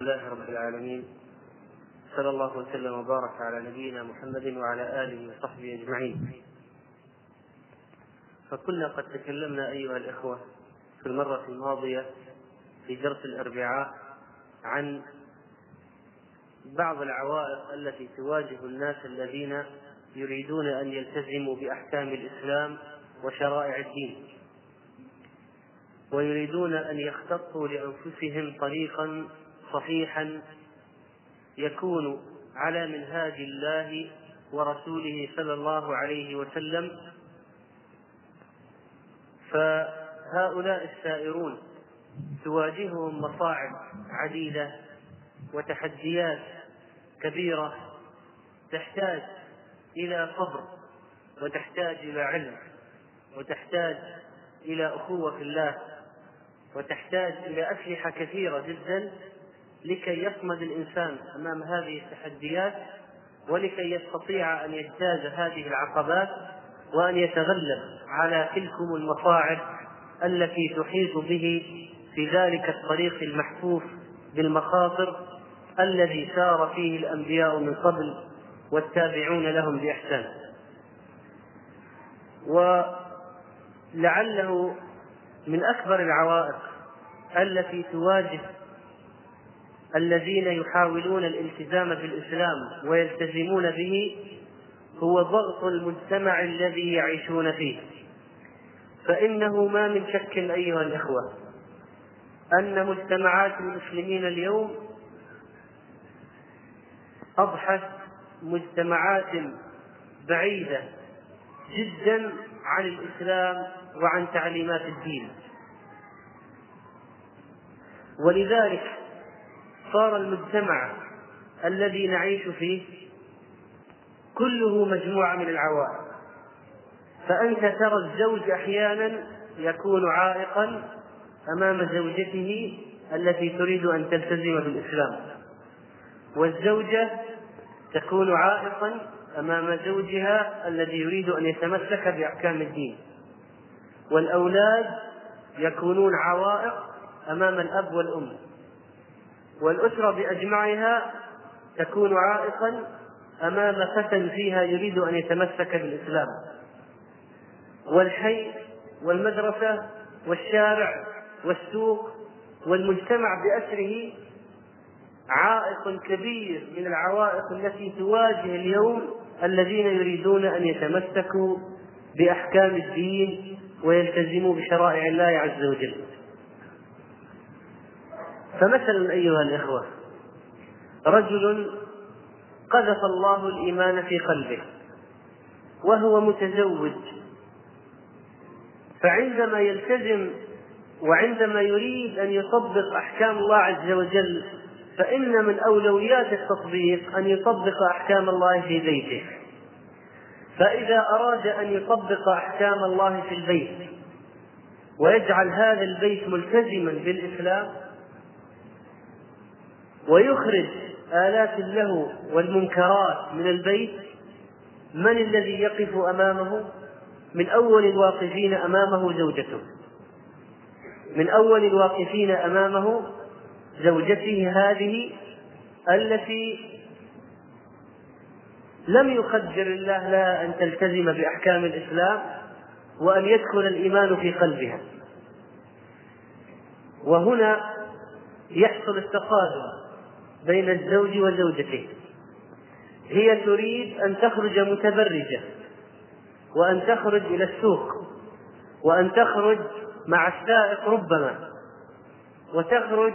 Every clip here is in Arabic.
الحمد لله رب العالمين صلى الله وسلم وبارك على نبينا محمد وعلى اله وصحبه اجمعين فكنا قد تكلمنا ايها الاخوه في المره الماضيه في درس الاربعاء عن بعض العوائق التي تواجه الناس الذين يريدون ان يلتزموا باحكام الاسلام وشرائع الدين ويريدون ان يختصوا لانفسهم طريقا صحيحا يكون على منهاج الله ورسوله صلى الله عليه وسلم فهؤلاء السائرون تواجههم مصاعب عديده وتحديات كبيره تحتاج الى صبر وتحتاج الى علم وتحتاج الى اخوه في الله وتحتاج الى اسلحه كثيره جدا لكي يصمد الإنسان أمام هذه التحديات ولكي يستطيع أن يجتاز هذه العقبات وأن يتغلب على تلكم المصاعب التي تحيط به في ذلك الطريق المحفوف بالمخاطر الذي سار فيه الأنبياء من قبل والتابعون لهم بإحسان ولعله من أكبر العوائق التي تواجه الذين يحاولون الالتزام بالإسلام ويلتزمون به هو ضغط المجتمع الذي يعيشون فيه فإنه ما من شك أيها الإخوة أن مجتمعات المسلمين اليوم أضحت مجتمعات بعيدة جدا عن الإسلام وعن تعليمات الدين ولذلك صار المجتمع الذي نعيش فيه كله مجموعة من العوائق فأنت ترى الزوج أحيانا يكون عائقا أمام زوجته التي تريد أن تلتزم بالإسلام والزوجة تكون عائقا أمام زوجها الذي يريد أن يتمسك بأحكام الدين والأولاد يكونون عوائق أمام الأب والأم والأسرة بأجمعها تكون عائقا أمام فتى فيها يريد أن يتمسك بالإسلام والحي والمدرسة والشارع والسوق والمجتمع بأسره عائق كبير من العوائق التي تواجه اليوم الذين يريدون أن يتمسكوا بأحكام الدين ويلتزموا بشرائع الله عز وجل فمثلا أيها الإخوة رجل قذف الله الإيمان في قلبه وهو متزوج فعندما يلتزم وعندما يريد أن يطبق أحكام الله عز وجل فإن من أولويات التطبيق أن يطبق أحكام الله في بيته فإذا أراد أن يطبق أحكام الله في البيت ويجعل هذا البيت ملتزما بالإسلام ويخرج آلات اللهو والمنكرات من البيت من الذي يقف أمامه؟ من أول الواقفين أمامه زوجته من أول الواقفين أمامه زوجته هذه التي لم يقدر الله لها أن تلتزم بأحكام الإسلام وأن يدخل الإيمان في قلبها وهنا يحصل التقادم بين الزوج وزوجته هي تريد أن تخرج متبرجة وأن تخرج إلى السوق وأن تخرج مع السائق ربما وتخرج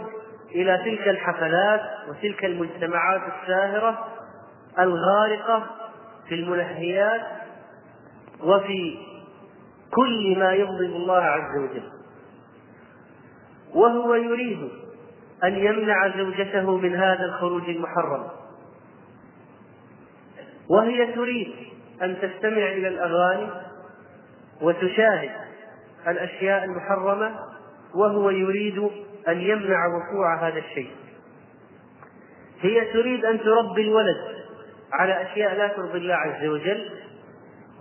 إلى تلك الحفلات وتلك المجتمعات الساهرة الغارقة في الملهيات وفي كل ما يغضب الله عز وجل وهو يريد أن يمنع زوجته من هذا الخروج المحرم وهي تريد أن تستمع إلى الأغاني وتشاهد الأشياء المحرمة وهو يريد أن يمنع وقوع هذا الشيء هي تريد أن تربي الولد على أشياء لا ترضي الله عز وجل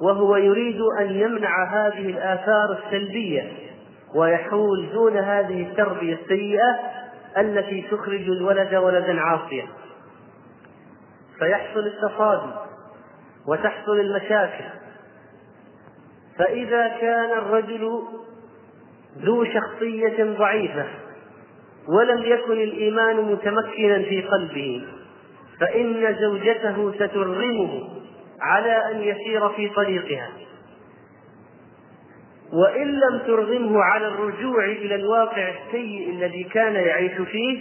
وهو يريد أن يمنع هذه الآثار السلبية ويحول دون هذه التربية السيئة التي تخرج الولد ولدا عاصيا فيحصل التصادم وتحصل المشاكل فإذا كان الرجل ذو شخصية ضعيفة ولم يكن الإيمان متمكنا في قلبه فإن زوجته سترغمه على أن يسير في طريقها وإن لم ترغمه على الرجوع إلى الواقع السيء الذي كان يعيش فيه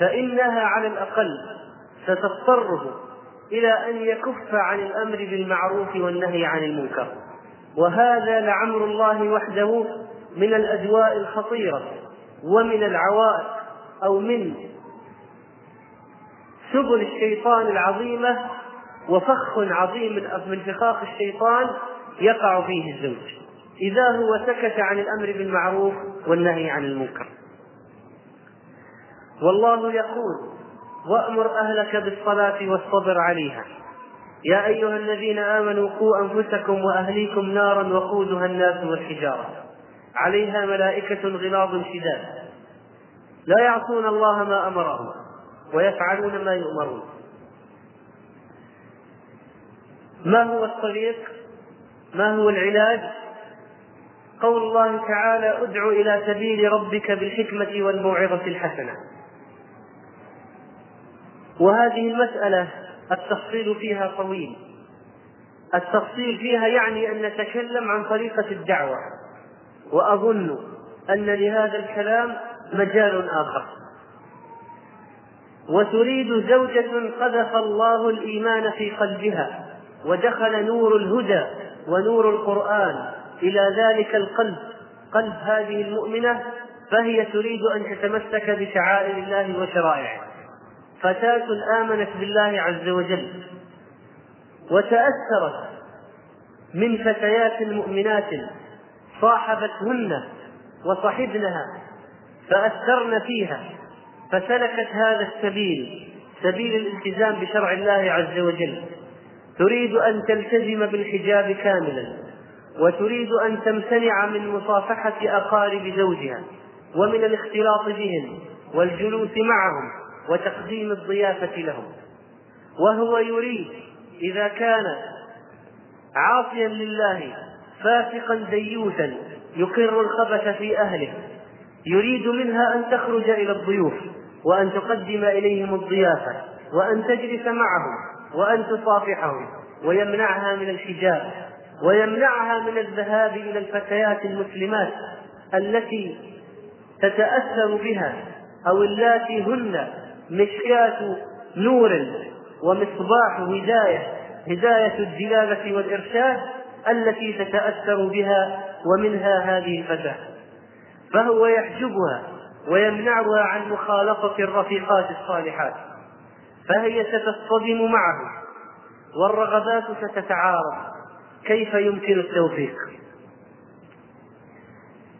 فإنها على الأقل ستضطره إلى أن يكف عن الأمر بالمعروف والنهي عن المنكر وهذا لعمر الله وحده من الأجواء الخطيرة ومن العوائق أو من سبل الشيطان العظيمة وفخ عظيم من فخاخ الشيطان يقع فيه الزوج إذا هو سكت عن الأمر بالمعروف والنهي عن المنكر والله يقول وأمر أهلك بالصلاة واصطبر عليها يا أيها الذين آمنوا قوا أنفسكم وأهليكم نارا وقودها الناس والحجارة عليها ملائكة غلاظ شداد لا يعصون الله ما أمرهم ويفعلون ما يؤمرون ما هو الطريق ما هو العلاج قول الله تعالى ادع إلى سبيل ربك بالحكمة والموعظة الحسنة وهذه المسألة التفصيل فيها طويل التفصيل فيها يعني أن نتكلم عن طريقة الدعوة وأظن أن لهذا الكلام مجال آخر وتريد زوجة قذف الله الإيمان في قلبها ودخل نور الهدى ونور القرآن إلى ذلك القلب قلب هذه المؤمنة فهي تريد أن تتمسك بشعائر الله وشرائعه فتاة آمنت بالله عز وجل وتأثرت من فتيات مؤمنات صاحبتهن وصحبنها فأثرن فيها فسلكت هذا السبيل سبيل الالتزام بشرع الله عز وجل تريد أن تلتزم بالحجاب كاملا وتريد أن تمتنع من مصافحة أقارب زوجها ومن الاختلاط بهم والجلوس معهم وتقديم الضيافة لهم وهو يريد إذا كان عاصيا لله فاسقا ديوثا يقر الخبث في أهله يريد منها أن تخرج إلى الضيوف وأن تقدم إليهم الضيافة وأن تجلس معهم وأن تصافحهم ويمنعها من الحجاب ويمنعها من الذهاب إلى الفتيات المسلمات التي تتأثر بها أو اللاتي هن مشكاة نور ومصباح هداية هداية الدلالة والإرشاد التي تتأثر بها ومنها هذه الفتاة فهو يحجبها ويمنعها عن مخالطة الرفيقات الصالحات فهي ستصطدم معه والرغبات ستتعارض كيف يمكن التوفيق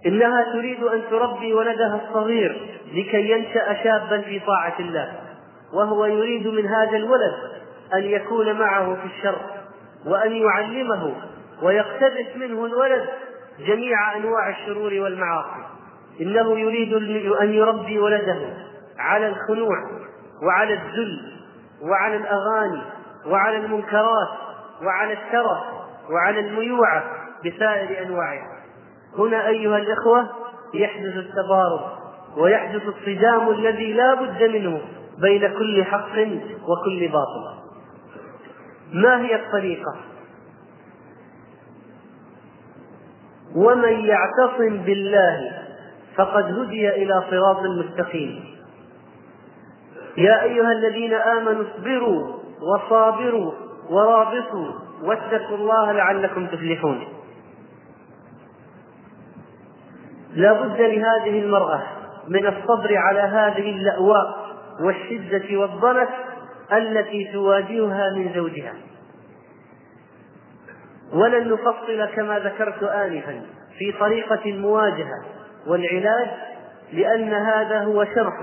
انها تريد ان تربي ولدها الصغير لكي ينشا شابا في طاعه الله وهو يريد من هذا الولد ان يكون معه في الشر وان يعلمه ويقتبس منه الولد جميع انواع الشرور والمعاصي انه يريد ان يربي ولده على الخنوع وعلى الذل وعلى الاغاني وعلى المنكرات وعلى الترف وعلى الميوعة بسائر أنواعها هنا أيها الإخوة يحدث التضارب ويحدث الصدام الذي لا بد منه بين كل حق وكل باطل ما هي الطريقة ومن يعتصم بالله فقد هدي إلى صراط مستقيم يا أيها الذين آمنوا اصبروا وصابروا ورابطوا واتقوا الله لعلكم تفلحون لا بد لهذه المرأة من الصبر على هذه اللأواء والشدة والضنك التي تواجهها من زوجها ولن نفصل كما ذكرت آنفا في طريقة المواجهة والعلاج لأن هذا هو شرح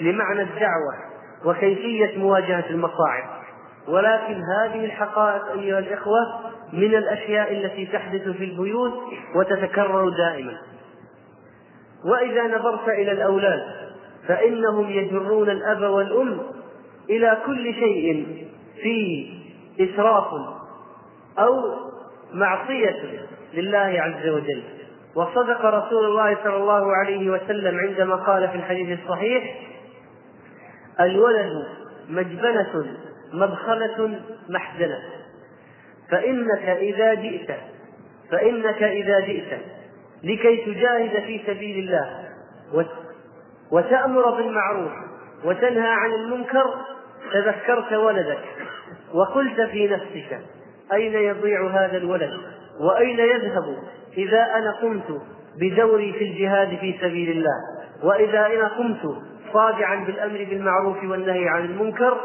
لمعنى الدعوة وكيفية مواجهة المصاعب ولكن هذه الحقائق أيها الإخوة من الأشياء التي تحدث في البيوت وتتكرر دائما وإذا نظرت إلى الأولاد فإنهم يجرون الأب والأم إلى كل شيء فيه إسراف أو معصية لله عز وجل وصدق رسول الله صلى الله عليه وسلم عندما قال في الحديث الصحيح الولد مجبنة مبخلة محزنة فإنك إذا جئت فإنك إذا جئت لكي تجاهد في سبيل الله وتأمر بالمعروف وتنهى عن المنكر تذكرت ولدك وقلت في نفسك أين يضيع هذا الولد وأين يذهب إذا أنا قمت بدوري في الجهاد في سبيل الله وإذا أنا قمت صادعا بالأمر بالمعروف والنهي عن المنكر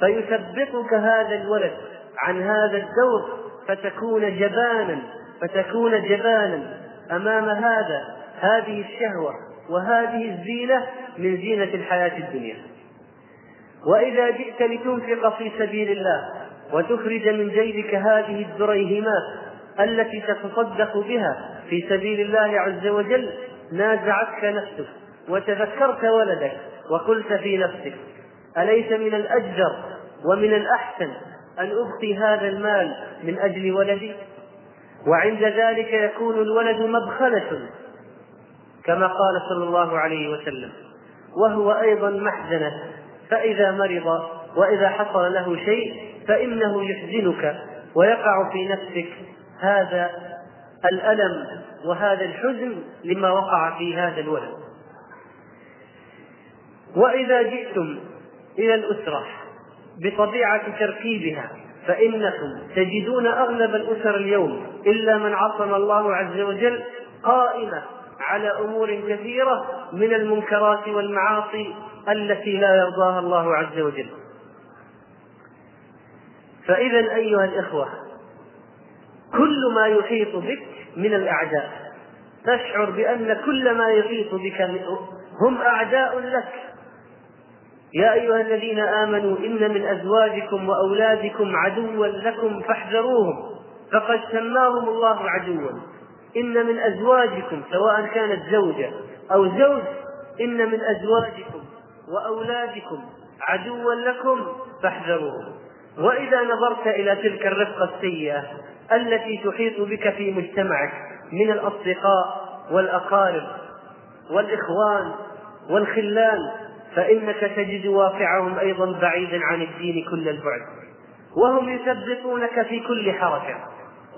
فيثبطك هذا الولد عن هذا الدور فتكون جبانا فتكون جبانا امام هذا هذه الشهوه وهذه الزينه من زينه الحياه الدنيا واذا جئت لتنفق في سبيل الله وتخرج من جيبك هذه الدريهمات التي تتصدق بها في سبيل الله عز وجل نازعتك نفسك وتذكرت ولدك وقلت في نفسك أليس من الأجدر ومن الأحسن أن أبقي هذا المال من أجل ولدي وعند ذلك يكون الولد مبخلة كما قال صلى الله عليه وسلم وهو أيضا محزنة فإذا مرض وإذا حصل له شيء فإنه يحزنك ويقع في نفسك هذا الألم وهذا الحزن لما وقع في هذا الولد وإذا جئتم إلى الأسرة بطبيعة تركيبها فإنكم تجدون أغلب الأسر اليوم إلا من عصم الله عز وجل قائمة على أمور كثيرة من المنكرات والمعاصي التي لا يرضاها الله عز وجل فإذا أيها الإخوة كل ما يحيط بك من الأعداء تشعر بأن كل ما يحيط بك هم أعداء لك يا أيها الذين آمنوا إن من أزواجكم وأولادكم عدوا لكم فاحذروهم فقد سماهم الله عدوا إن من أزواجكم سواء كانت زوجة أو زوج إن من أزواجكم وأولادكم عدوا لكم فاحذروهم وإذا نظرت إلى تلك الرفقة السيئة التي تحيط بك في مجتمعك من الأصدقاء والأقارب والإخوان والخلان فإنك تجد واقعهم أيضا بعيدا عن الدين كل البعد وهم يثبتونك في كل حركة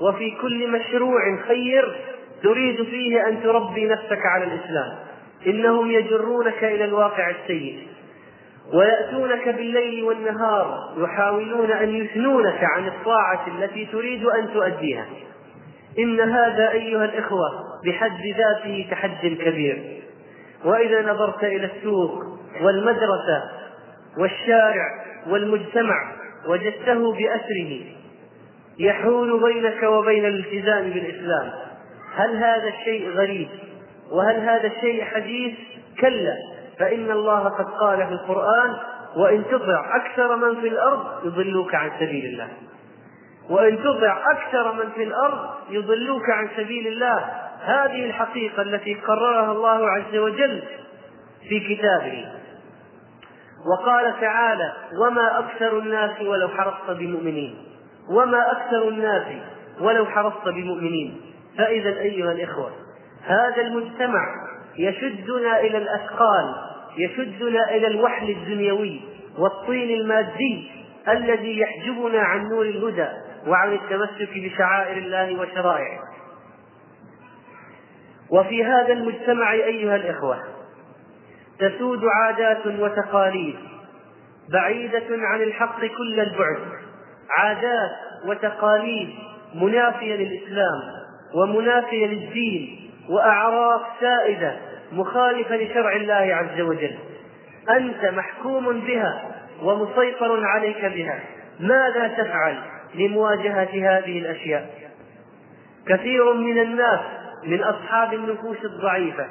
وفي كل مشروع خير تريد فيه أن تربي نفسك على الإسلام إنهم يجرونك إلى الواقع السيء ويأتونك بالليل والنهار يحاولون أن يثنونك عن الطاعة التي تريد أن تؤديها إن هذا أيها الإخوة بحد ذاته تحد كبير وإذا نظرت إلى السوق والمدرسة والشارع والمجتمع وجدته بأسره يحول بينك وبين الالتزام بالإسلام هل هذا الشيء غريب وهل هذا الشيء حديث كلا فإن الله قد قال في القرآن وإن تطع أكثر من في الأرض يضلوك عن سبيل الله وإن تطع أكثر من في الأرض يضلوك عن سبيل الله هذه الحقيقة التي قررها الله عز وجل في كتابه وقال تعالى وما أكثر الناس ولو حرصت بمؤمنين وما أكثر الناس ولو حرصت بمؤمنين فإذا أيها الإخوة هذا المجتمع يشدنا إلى الأثقال يشدنا إلى الوحل الدنيوي والطين المادي الذي يحجبنا عن نور الهدى وعن التمسك بشعائر الله وشرائعه وفي هذا المجتمع أيها الإخوة تسود عادات وتقاليد بعيدة عن الحق كل البعد عادات وتقاليد منافية للإسلام ومنافية للدين وأعراف سائدة مخالفة لشرع الله عز وجل أنت محكوم بها ومسيطر عليك بها ماذا تفعل لمواجهة هذه الأشياء كثير من الناس من أصحاب النفوس الضعيفة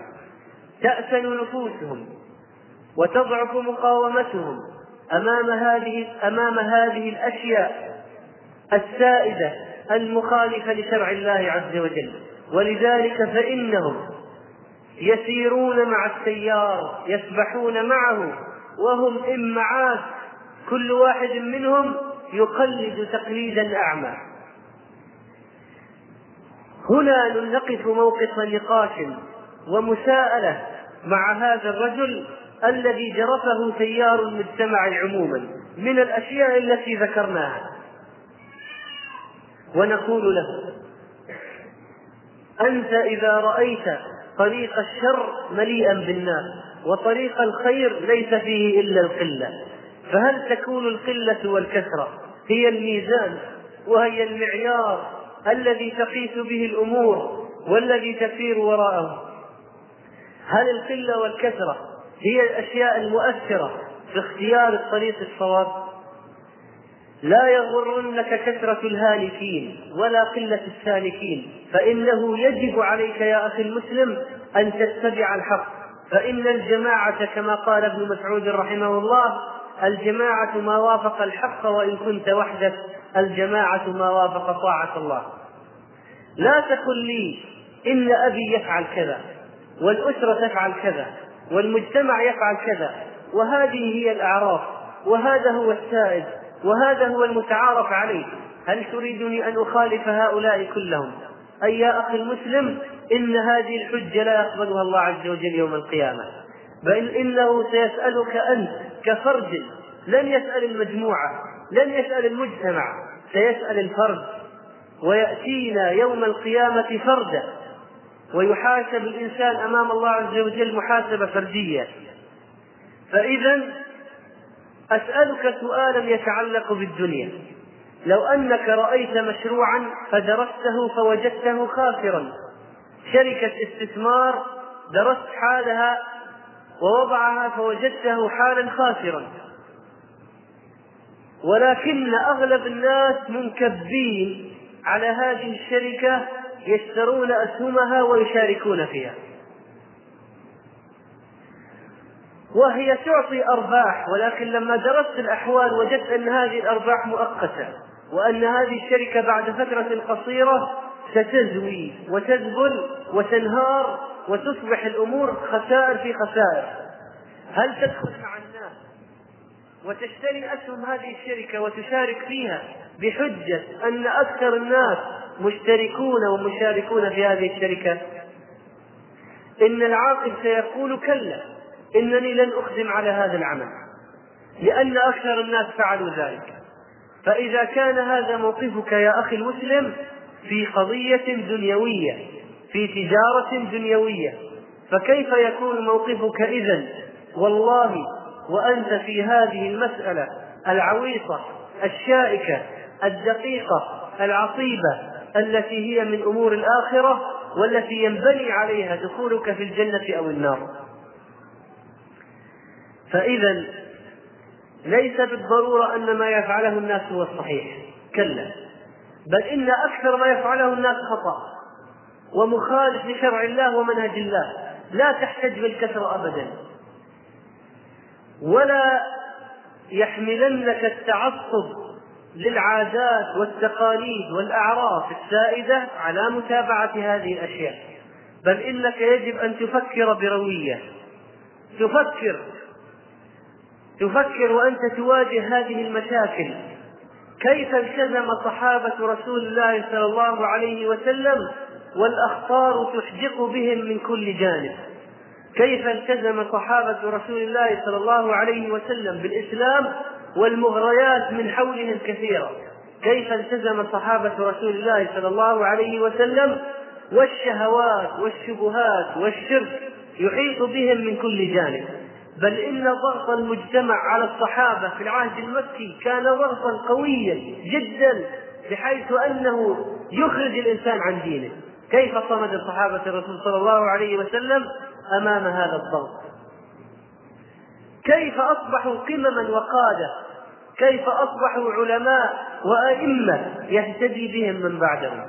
تأسن نفوسهم وتضعف مقاومتهم أمام هذه أمام هذه الأشياء السائدة المخالفة لشرع الله عز وجل ولذلك فإنهم يسيرون مع التيار يسبحون معه وهم إن كل واحد منهم يقلد تقليدا أعمى هنا نقف موقف نقاش ومساءلة مع هذا الرجل الذي جرفه تيار المجتمع عموما من الأشياء التي ذكرناها ونقول له أنت إذا رأيت طريق الشر مليئا بالناس وطريق الخير ليس فيه إلا القلة فهل تكون القلة والكثرة هي الميزان وهي المعيار الذي تقيس به الأمور والذي تسير وراءه هل القلة والكثرة هي الأشياء المؤثرة في اختيار الطريق الصواب لا يغرنك كثرة الهالكين ولا قلة السالكين فإنه يجب عليك يا أخي المسلم أن تتبع الحق فإن الجماعة كما قال ابن مسعود رحمه الله الجماعة ما وافق الحق وإن كنت وحدك الجماعة ما وافق طاعة الله لا تقل لي إن أبي يفعل كذا والأسرة تفعل كذا والمجتمع يفعل كذا وهذه هي الأعراف وهذا هو السائد وهذا هو المتعارف عليه هل تريدني أن أخالف هؤلاء كلهم أي يا أخي المسلم إن هذه الحجة لا يقبلها الله عز وجل يوم القيامة بل إنه سيسألك أنت كفرد لن يسأل المجموعة لن يسأل المجتمع سيسأل الفرد ويأتينا يوم القيامة فردا ويحاسب الإنسان أمام الله عز وجل محاسبة فردية فإذا أسألك سؤالا يتعلق بالدنيا لو أنك رأيت مشروعا فدرسته فوجدته خاسرا شركة استثمار درست حالها ووضعها فوجدته حالا خاسرا ولكن أغلب الناس منكبين على هذه الشركة يشترون أسهمها ويشاركون فيها وهي تعطي أرباح ولكن لما درست الأحوال وجدت أن هذه الأرباح مؤقتة وأن هذه الشركة بعد فترة قصيرة ستزوي وتذبل وتنهار وتصبح الأمور خسائر في خسائر هل تدخل مع الناس وتشتري أسهم هذه الشركة وتشارك فيها بحجة أن أكثر الناس مشتركون ومشاركون في هذه الشركة إن العاقل سيقول كلا إنني لن أقدم على هذا العمل لأن أكثر الناس فعلوا ذلك فإذا كان هذا موقفك يا أخي المسلم في قضية دنيوية في تجارة دنيوية فكيف يكون موقفك إذا والله وأنت في هذه المسألة العويصة الشائكة الدقيقة العصيبة التي هي من امور الاخره والتي ينبني عليها دخولك في الجنه او النار فاذا ليس بالضروره ان ما يفعله الناس هو الصحيح كلا بل ان اكثر ما يفعله الناس خطا ومخالف لشرع الله ومنهج الله لا تحتج بالكثره ابدا ولا يحملنك التعصب للعادات والتقاليد والأعراف السائدة على متابعة هذه الأشياء بل إنك يجب أن تفكر بروية تفكر تفكر وأنت تواجه هذه المشاكل كيف التزم صحابة رسول الله صلى الله عليه وسلم والأخطار تحدق بهم من كل جانب كيف التزم صحابة رسول الله صلى الله عليه وسلم بالإسلام والمغريات من حولهم كثيرة كيف التزم صحابة رسول الله صلى الله عليه وسلم والشهوات والشبهات والشرك يحيط بهم من كل جانب بل إن ضغط المجتمع على الصحابة في العهد المكي كان ضغطا قويا جدا بحيث أنه يخرج الإنسان عن دينه كيف صمد صحابة الرسول صلى الله عليه وسلم أمام هذا الضغط كيف أصبحوا قمما وقادة كيف أصبحوا علماء وأئمة يهتدي بهم من بعدهم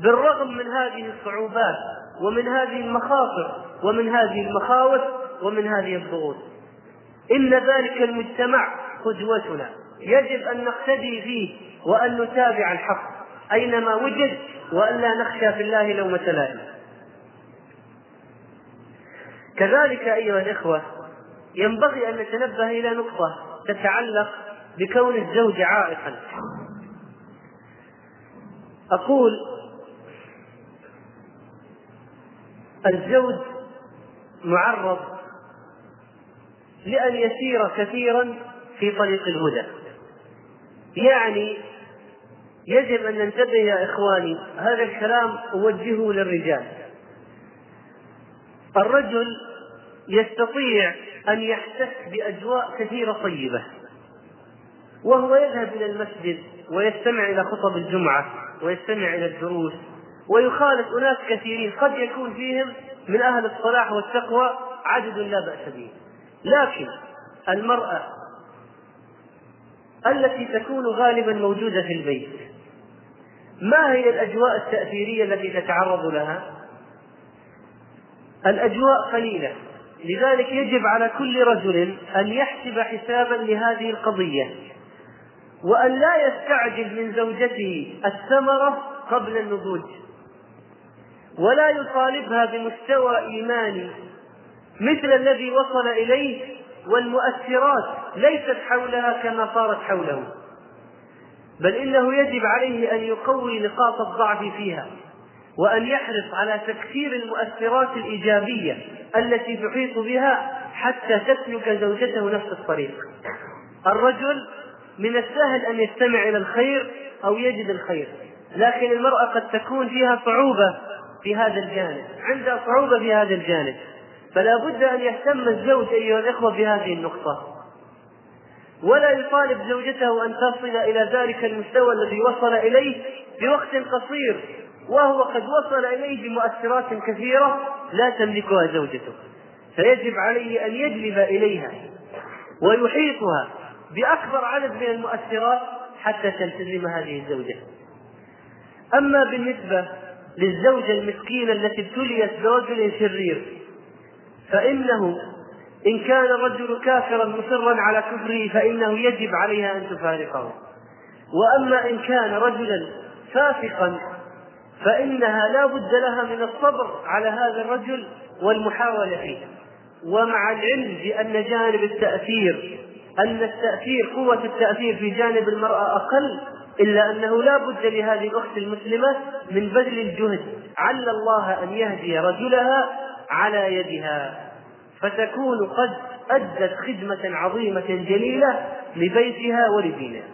بالرغم من هذه الصعوبات ومن هذه المخاطر ومن هذه المخاوف ومن هذه الضغوط إن ذلك المجتمع قدوتنا يجب أن نقتدي فيه وأن نتابع الحق أينما وجد وأن لا نخشى في الله لومة لائم كذلك أيها الإخوة ينبغي أن نتنبه إلى نقطة تتعلق بكون الزوج عائقا أقول الزوج معرض لأن يسير كثيرا في طريق الهدى يعني يجب أن ننتبه يا إخواني هذا الكلام أوجهه للرجال الرجل يستطيع أن يحتك بأجواء كثيرة طيبة وهو يذهب إلى المسجد ويستمع إلى خطب الجمعة ويستمع إلى الدروس ويخالف أناس كثيرين قد يكون فيهم من أهل الصلاح والتقوى عدد لا بأس به لكن المرأة التي تكون غالبا موجودة في البيت ما هي الأجواء التأثيرية التي تتعرض لها؟ الأجواء قليلة لذلك يجب على كل رجل أن يحسب حسابا لهذه القضية وأن لا يستعجل من زوجته الثمرة قبل النضوج ولا يطالبها بمستوى إيماني مثل الذي وصل إليه والمؤثرات ليست حولها كما صارت حوله بل إنه يجب عليه أن يقوي نقاط الضعف فيها وأن يحرص على تكثير المؤثرات الإيجابية التي تحيط بها حتى تسلك زوجته نفس الطريق الرجل من السهل أن يستمع إلى الخير أو يجد الخير لكن المرأة قد تكون فيها صعوبة في هذا الجانب عندها صعوبة في هذا الجانب فلا بد أن يهتم الزوج أيها الإخوة بهذه النقطة ولا يطالب زوجته أن تصل إلى ذلك المستوى الذي وصل إليه بوقت قصير وهو قد وصل إليه بمؤثرات كثيرة لا تملكها زوجته فيجب عليه أن يجلب إليها ويحيطها باكبر عدد من المؤثرات حتى تلتزم هذه الزوجه اما بالنسبه للزوجه المسكينه التي ابتليت برجل شرير فانه ان كان الرجل كافرا مصرا على كفره فانه يجب عليها ان تفارقه واما ان كان رجلا فاسقا فانها لا بد لها من الصبر على هذا الرجل والمحاوله فيه ومع العلم بان جانب التاثير أن التأثير قوة التأثير في جانب المرأة أقل إلا أنه لا بد لهذه الأخت المسلمة من بذل الجهد عل الله أن يهدي رجلها على يدها فتكون قد أدت خدمة عظيمة جليلة لبيتها ولدينها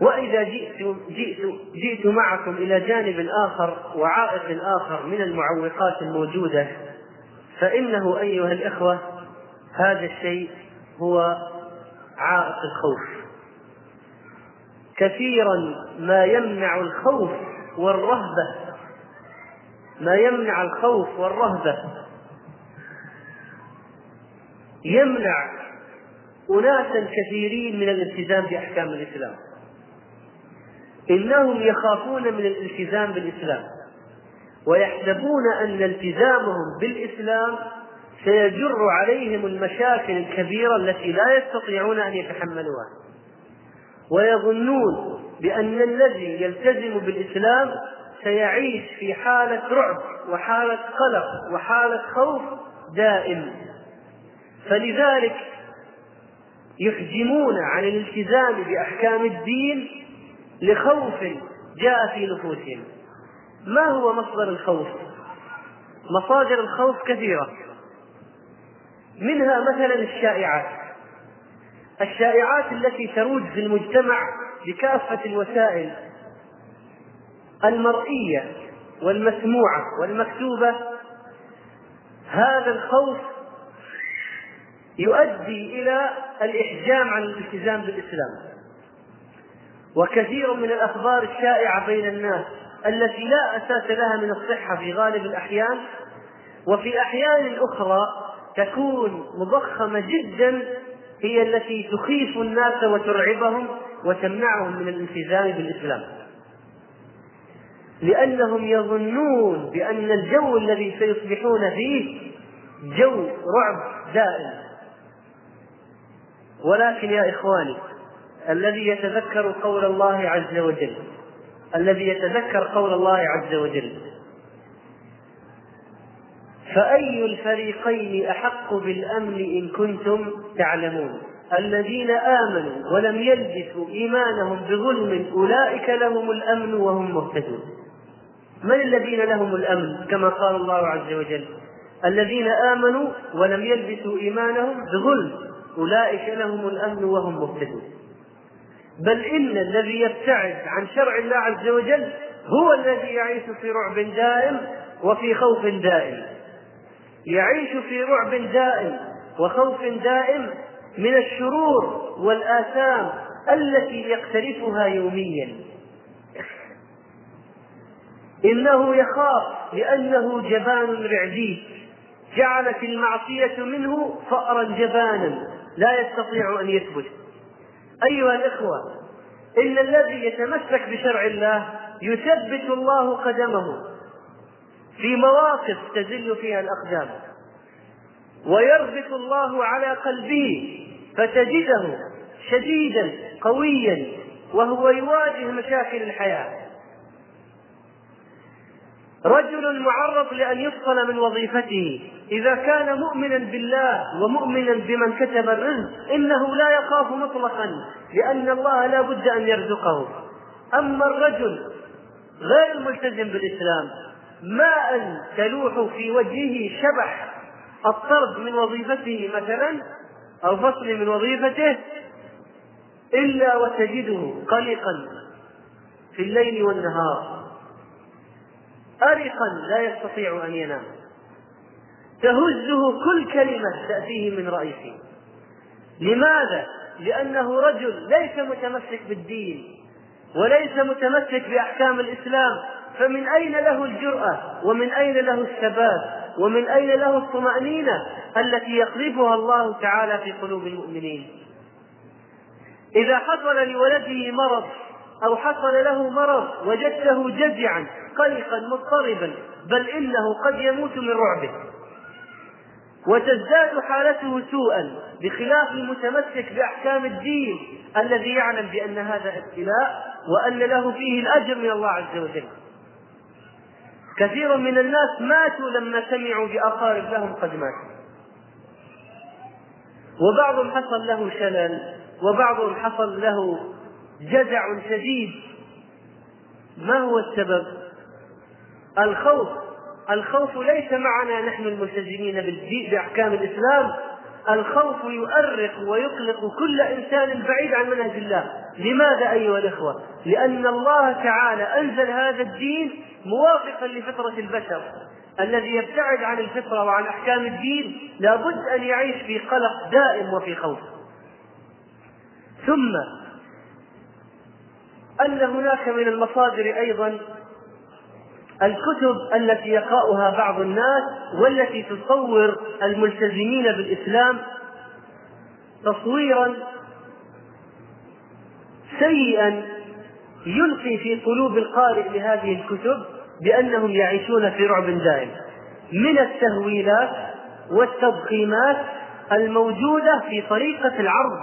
وإذا جئت, جئت, جئت معكم إلى جانب آخر وعائق آخر من المعوقات الموجودة فإنه أيها الإخوة هذا الشيء هو عائق الخوف كثيرا ما يمنع الخوف والرهبة ما يمنع الخوف والرهبة يمنع أناسا كثيرين من الالتزام بأحكام الإسلام إنهم يخافون من الالتزام بالإسلام ويحسبون أن التزامهم بالإسلام سيجر عليهم المشاكل الكبيرة التي لا يستطيعون أن يتحملوها ويظنون بأن الذي يلتزم بالإسلام سيعيش في حالة رعب وحالة قلق وحالة خوف دائم فلذلك يحجمون عن الالتزام بأحكام الدين لخوف جاء في نفوسهم ما هو مصدر الخوف مصادر الخوف كثيرة منها مثلا الشائعات الشائعات التي تروج في المجتمع بكافة الوسائل المرئية والمسموعة والمكتوبة هذا الخوف يؤدي إلى الإحجام عن الالتزام بالإسلام وكثير من الأخبار الشائعة بين الناس التي لا أساس لها من الصحة في غالب الأحيان وفي أحيان أخرى تكون مضخمة جدا هي التي تخيف الناس وترعبهم وتمنعهم من الالتزام بالإسلام لأنهم يظنون بأن الجو الذي سيصبحون فيه جو رعب دائم ولكن يا إخواني الذي يتذكر قول الله عز وجل الذي يتذكر قول الله عز وجل فأي الفريقين أحق بالأمن إن كنتم تعلمون الذين آمنوا ولم يلبسوا إيمانهم بظلم أولئك لهم الأمن وهم مهتدون من الذين لهم الأمن كما قال الله عز وجل الذين آمنوا ولم يلبسوا إيمانهم بظلم أولئك لهم الأمن وهم مهتدون بل إن الذي يبتعد عن شرع الله عز وجل هو الذي يعيش في رعب دائم وفي خوف دائم يعيش في رعب دائم وخوف دائم من الشرور والآثام التي يقترفها يوميا إنه يخاف لأنه جبان رعدي جعلت المعصية منه فأرا جبانا لا يستطيع أن يثبت أيها الإخوة إن الذي يتمسك بشرع الله يثبت الله قدمه في مواقف تزل فيها الأقدام ويربط الله على قلبه فتجده شديدا قويا وهو يواجه مشاكل الحياة رجل معرض لأن يفصل من وظيفته إذا كان مؤمنا بالله ومؤمنا بمن كتب الرزق إنه لا يخاف مطلقا لأن الله لا بد أن يرزقه أما الرجل غير الملتزم بالإسلام ما ان تلوح في وجهه شبح الطرد من وظيفته مثلا أو فصل من وظيفته إلا وتجده قلقا في الليل والنهار أرقا لا يستطيع أن ينام تهزه كل كلمة تأتيه من رئيسه لماذا؟ لأنه رجل ليس متمسك بالدين وليس متمسك بأحكام الإسلام فمن أين له الجرأة ومن أين له الثبات ومن أين له الطمأنينة التي يقلبها الله تعالى في قلوب المؤمنين إذا حصل لولده مرض أو حصل له مرض وجدته جزعا قلقا مضطربا بل إنه قد يموت من رعبه وتزداد حالته سوءا بخلاف المتمسك بأحكام الدين الذي يعلم بأن هذا ابتلاء وأن له فيه الأجر من الله عز وجل كثير من الناس ماتوا لما سمعوا بأقارب لهم قد ماتوا وبعضهم حصل له شلل وبعضهم حصل له جزع شديد ما هو السبب الخوف الخوف ليس معنا نحن الملتزمين بأحكام الإسلام الخوف يؤرق ويقلق كل انسان بعيد عن منهج الله لماذا ايها الاخوه لان الله تعالى انزل هذا الدين موافقا لفطره البشر الذي يبتعد عن الفطره وعن احكام الدين لابد ان يعيش في قلق دائم وفي خوف ثم ان هناك من المصادر ايضا الكتب التي يقرأها بعض الناس والتي تصور الملتزمين بالإسلام تصويرا سيئا يلقي في قلوب القارئ لهذه الكتب بأنهم يعيشون في رعب دائم من التهويلات والتضخيمات الموجودة في طريقة العرض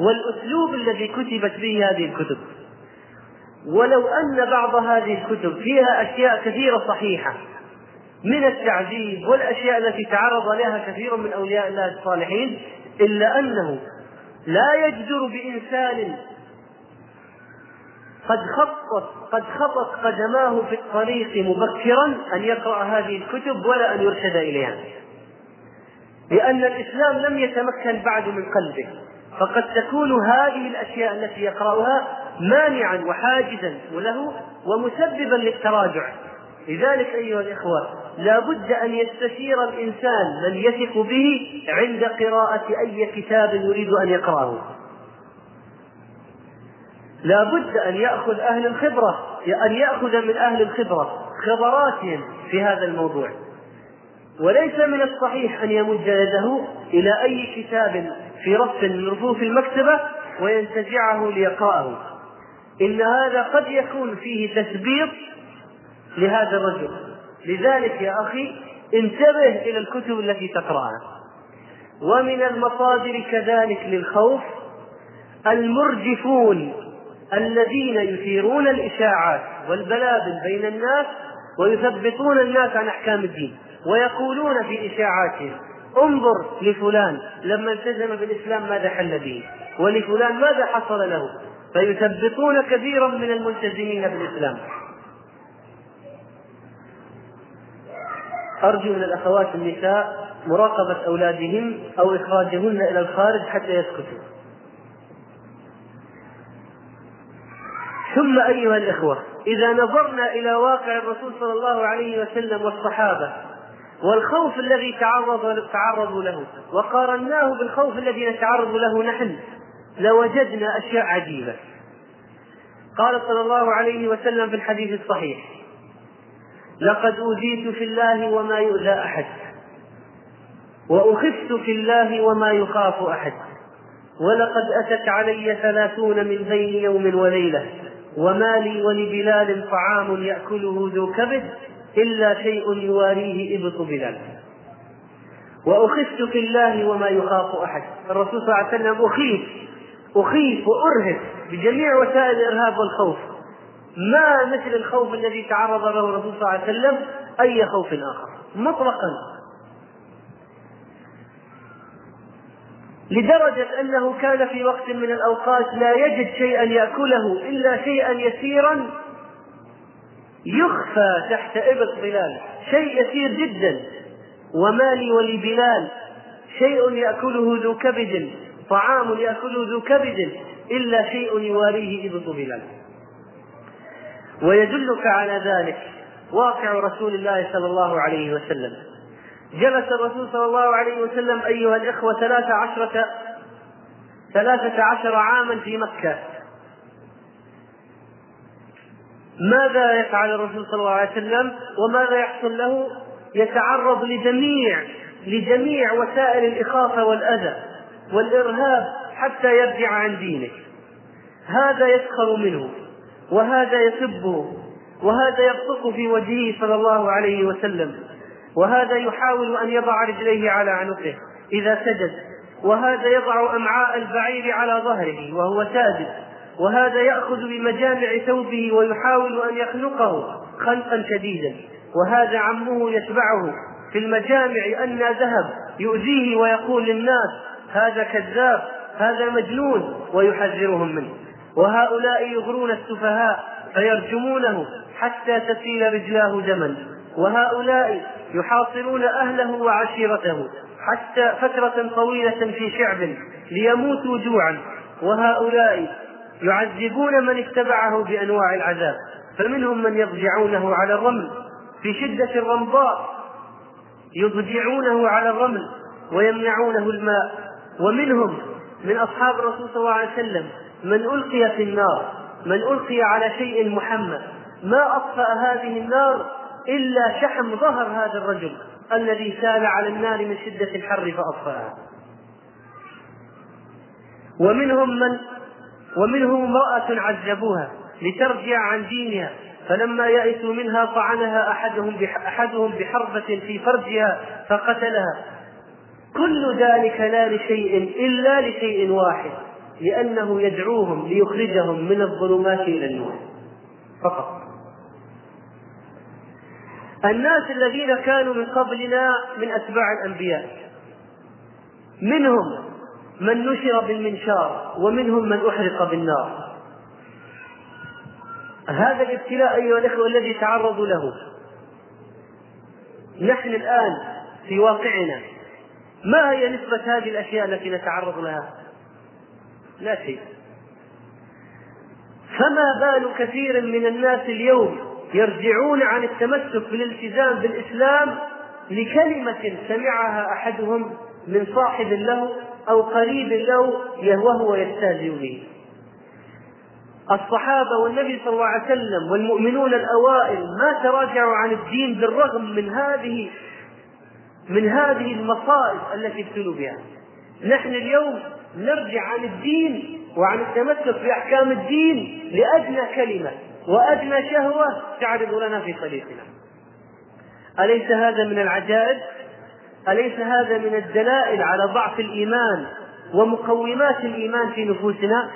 والأسلوب الذي كتبت به هذه الكتب ولو أن بعض هذه الكتب فيها أشياء كثيرة صحيحة من التعذيب والأشياء التي تعرض لها كثير من أولياء الله الصالحين إلا أنه لا يجدر بإنسان قد خطت قد خطت قدماه في الطريق مبكرا أن يقرأ هذه الكتب ولا أن يرشد إليها لأن الإسلام لم يتمكن بعد من قلبه فقد تكون هذه الأشياء التي يقرأها مانعا وحاجزا له ومسببا للتراجع لذلك أيها الإخوة لا بد أن يستشير الإنسان من يثق به عند قراءة أي كتاب يريد أن يقرأه لا بد أن يأخذ أهل الخبرة أن يأخذ من أهل الخبرة خبراتهم في هذا الموضوع وليس من الصحيح أن يمد يده إلى أي كتاب في رف من رفوف المكتبة وينتزعه ليقرأه إن هذا قد يكون فيه تثبيط لهذا الرجل لذلك يا أخي انتبه إلى الكتب التي تقرأها ومن المصادر كذلك للخوف المرجفون الذين يثيرون الإشاعات والبلابل بين الناس ويثبطون الناس عن أحكام الدين ويقولون في إشاعاتهم انظر لفلان لما التزم بالإسلام ماذا حل به ولفلان ماذا حصل له فيثبطون كثيرا من الملتزمين بالاسلام ارجو من الاخوات النساء مراقبه اولادهن او اخراجهن الى الخارج حتى يسكتوا ثم ايها الاخوه اذا نظرنا الى واقع الرسول صلى الله عليه وسلم والصحابه والخوف الذي تعرض تعرضوا له وقارناه بالخوف الذي نتعرض له نحن لوجدنا أشياء عجيبة قال صلى الله عليه وسلم في الحديث الصحيح لقد أوذيت في الله وما يؤذى أحد وأخفت في الله وما يخاف أحد ولقد أتت علي ثلاثون من بين يوم وليلة وما لي ولبلال طعام يأكله ذو كبد إلا شيء يواريه إبط بلال وأخفت في الله وما يخاف أحد الرسول صلى الله عليه وسلم أخيف أخيف وأرهب بجميع وسائل الإرهاب والخوف ما مثل الخوف الذي تعرض له الرسول صلى الله عليه وسلم أي خوف آخر مطلقا لدرجة أنه كان في وقت من الأوقات لا يجد شيئا يأكله إلا شيئا يسيرا يخفى تحت إبط بلال شيء يسير جدا ومالي ولبلال شيء يأكله ذو كبد طعام يأكله ذو كبد إلا شيء يواريه إبط بلال ويدلك على ذلك واقع رسول الله صلى الله عليه وسلم جلس الرسول صلى الله عليه وسلم أيها الإخوة ثلاث عشرة ثلاثة عشر عاما في مكة ماذا يفعل الرسول صلى الله عليه وسلم وماذا يحصل له يتعرض لجميع لجميع وسائل الإخافة والأذى والإرهاب حتى يرجع عن دينه هذا يسخر منه وهذا يسبه وهذا يبصق في وجهه صلى الله عليه وسلم وهذا يحاول أن يضع رجليه على عنقه إذا سجد وهذا يضع أمعاء البعير على ظهره وهو ساجد وهذا يأخذ بمجامع ثوبه ويحاول أن يخنقه خنقا شديدا وهذا عمه يتبعه في المجامع أن ذهب يؤذيه ويقول للناس هذا كذاب هذا مجنون ويحذرهم منه وهؤلاء يغرون السفهاء فيرجمونه حتى تسيل رجلاه دما وهؤلاء يحاصرون اهله وعشيرته حتى فتره طويله في شعب ليموتوا جوعا وهؤلاء يعذبون من اتبعه بانواع العذاب فمنهم من يضجعونه على الرمل في شده الرمضاء يضجعونه على الرمل ويمنعونه الماء ومنهم من أصحاب الرسول صلى الله عليه وسلم من ألقي في النار من ألقي على شيء محمد ما أطفأ هذه النار إلا شحم ظهر هذا الرجل الذي سال على النار من شدة الحر فأطفأها ومنهم من ومنهم امرأة عذبوها لترجع عن دينها فلما يئسوا منها طعنها أحدهم أحدهم بحربة في فرجها فقتلها كل ذلك لا لشيء إلا لشيء واحد لأنه يدعوهم ليخرجهم من الظلمات إلى النور فقط الناس الذين كانوا من قبلنا من أتباع الأنبياء منهم من نشر بالمنشار ومنهم من أحرق بالنار هذا الابتلاء أيها الأخوة الذي تعرضوا له نحن الآن في واقعنا ما هي نسبة هذه الأشياء التي نتعرض لها؟ لا شيء فما بال كثير من الناس اليوم يرجعون عن التمسك بالالتزام بالإسلام لكلمة سمعها أحدهم من صاحب له أو قريب له وهو يستهزئ به الصحابة والنبي صلى الله عليه وسلم والمؤمنون الأوائل ما تراجعوا عن الدين بالرغم من هذه من هذه المصائب التي ابتلوا بها نحن اليوم نرجع عن الدين وعن التمسك بأحكام الدين لأدنى كلمة وأدنى شهوة تعرض لنا في طريقنا أليس هذا من العجائب؟ أليس هذا من الدلائل على ضعف الإيمان ومقومات الإيمان في نفوسنا؟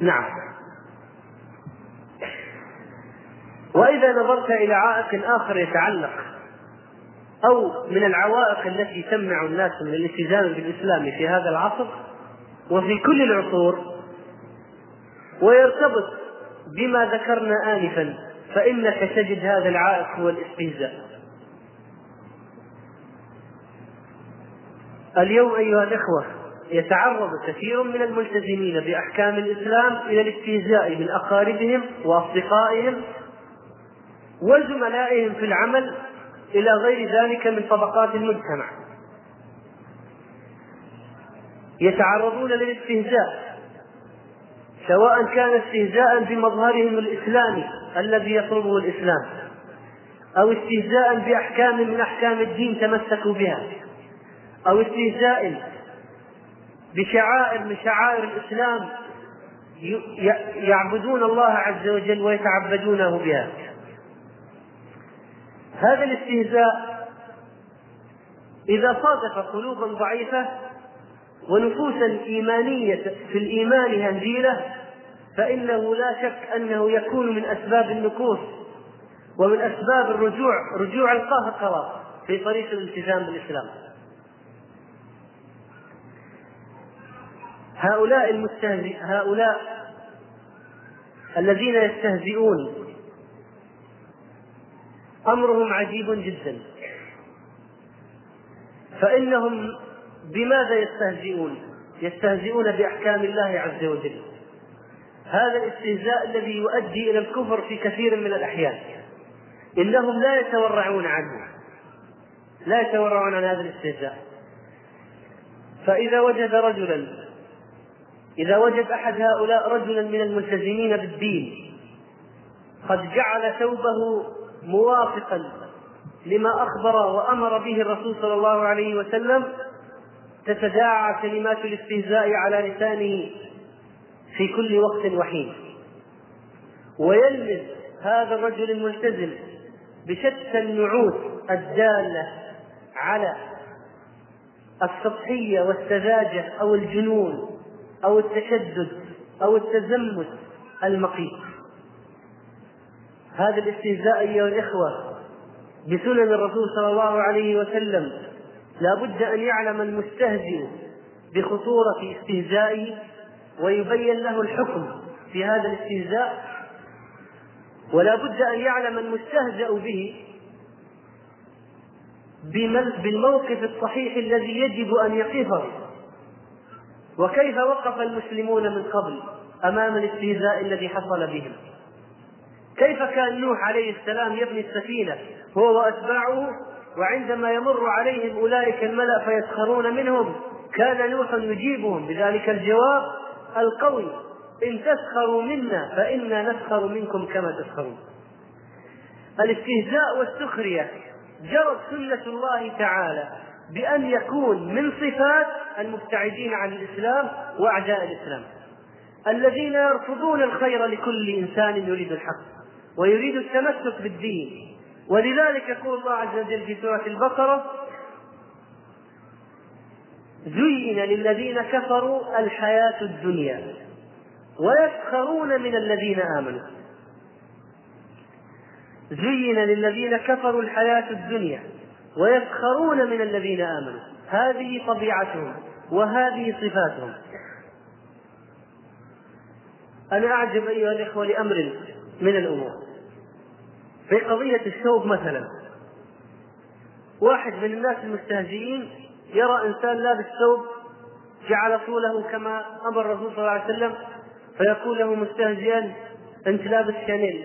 نعم وإذا نظرت إلى عائق آخر يتعلق أو من العوائق التي تمنع الناس من الالتزام بالإسلام في هذا العصر وفي كل العصور ويرتبط بما ذكرنا آنفا فإنك تجد هذا العائق هو الاستهزاء اليوم أيها الإخوة يتعرض كثير من الملتزمين بأحكام الإسلام إلى الاستهزاء من أقاربهم وأصدقائهم وزملائهم في العمل إلى غير ذلك من طبقات المجتمع يتعرضون للاستهزاء سواء كان استهزاء بمظهرهم الإسلامي الذي يطلبه الإسلام أو استهزاء بأحكام من أحكام الدين تمسكوا بها أو استهزاء بشعائر من شعائر الإسلام يعبدون الله عز وجل ويتعبدونه بها هذا الاستهزاء إذا صادف قلوبا ضعيفة ونفوسا إيمانية في الإيمان هنجيله فإنه لا شك أنه يكون من أسباب النكوص ومن أسباب الرجوع رجوع القهقرة في طريق الالتزام بالإسلام هؤلاء المستهزئ هؤلاء الذين يستهزئون امرهم عجيب جدا فانهم بماذا يستهزئون يستهزئون باحكام الله عز وجل هذا الاستهزاء الذي يؤدي الى الكفر في كثير من الاحيان انهم لا يتورعون عنه لا يتورعون عن هذا الاستهزاء فاذا وجد رجلا اذا وجد احد هؤلاء رجلا من الملتزمين بالدين قد جعل ثوبه موافقا لما اخبر وامر به الرسول صلى الله عليه وسلم تتداعى كلمات الاستهزاء على لسانه في كل وقت وحين ويلمس هذا الرجل الملتزم بشتى النعوت الداله على السطحيه والسذاجه او الجنون او التشدد او التزمت المقيت هذا الاستهزاء أيها الإخوة بسنن الرسول صلى الله عليه وسلم لا بد أن يعلم المستهزئ بخطورة استهزائه ويبين له الحكم في هذا الاستهزاء ولا بد أن يعلم المستهزأ به بالموقف الصحيح الذي يجب أن يقفه وكيف وقف المسلمون من قبل أمام الاستهزاء الذي حصل بهم كيف كان نوح عليه السلام يبني السفينة هو وأتباعه وعندما يمر عليهم أولئك الملأ فيسخرون منهم كان نوح يجيبهم بذلك الجواب القوي إن تسخروا منا فإنا نسخر منكم كما تسخرون الاستهزاء والسخرية جرت سنة الله تعالى بأن يكون من صفات المبتعدين عن الإسلام وأعداء الإسلام الذين يرفضون الخير لكل إنسان يريد الحق ويريد التمسك بالدين ولذلك يقول الله عز وجل في سورة البقرة زين للذين كفروا الحياة الدنيا ويسخرون من الذين آمنوا زين للذين كفروا الحياة الدنيا ويسخرون من الذين آمنوا هذه طبيعتهم وهذه صفاتهم أنا أعجب أيها الإخوة لأمر من الأمور في قضية الثوب مثلا واحد من الناس المستهزئين يرى إنسان لابس ثوب جعل طوله كما أمر الرسول صلى الله عليه وسلم فيقول له مستهزئا أنت لابس شانيل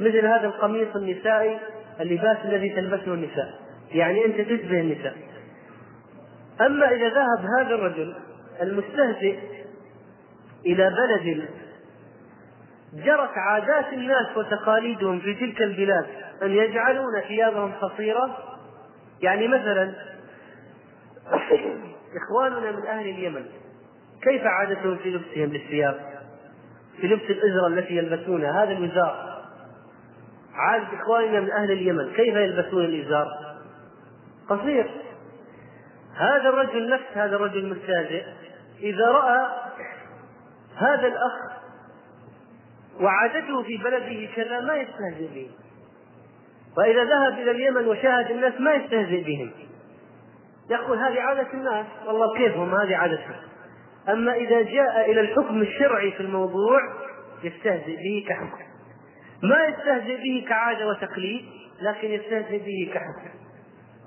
مثل هذا القميص النسائي اللباس الذي تلبسه النساء يعني أنت تشبه النساء أما إذا ذهب هذا الرجل المستهزئ إلى بلد جرت عادات الناس وتقاليدهم في تلك البلاد أن يجعلون ثيابهم قصيرة يعني مثلا إخواننا من أهل اليمن كيف عادتهم في لبسهم للثياب؟ في لبس الإزرة التي يلبسونها هذا الوزار عادة إخواننا من أهل اليمن كيف يلبسون الإزار؟ قصير هذا الرجل نفس هذا الرجل المستهزئ إذا رأى هذا الأخ وعادته في بلده كذا ما يستهزئ به وإذا ذهب إلى اليمن وشاهد الناس ما يستهزئ بهم يقول هذه عادة الناس والله كيفهم هذه عادتهم أما إذا جاء إلى الحكم الشرعي في الموضوع يستهزئ به كحكم ما يستهزئ به كعادة وتقليد لكن يستهزئ به كحكم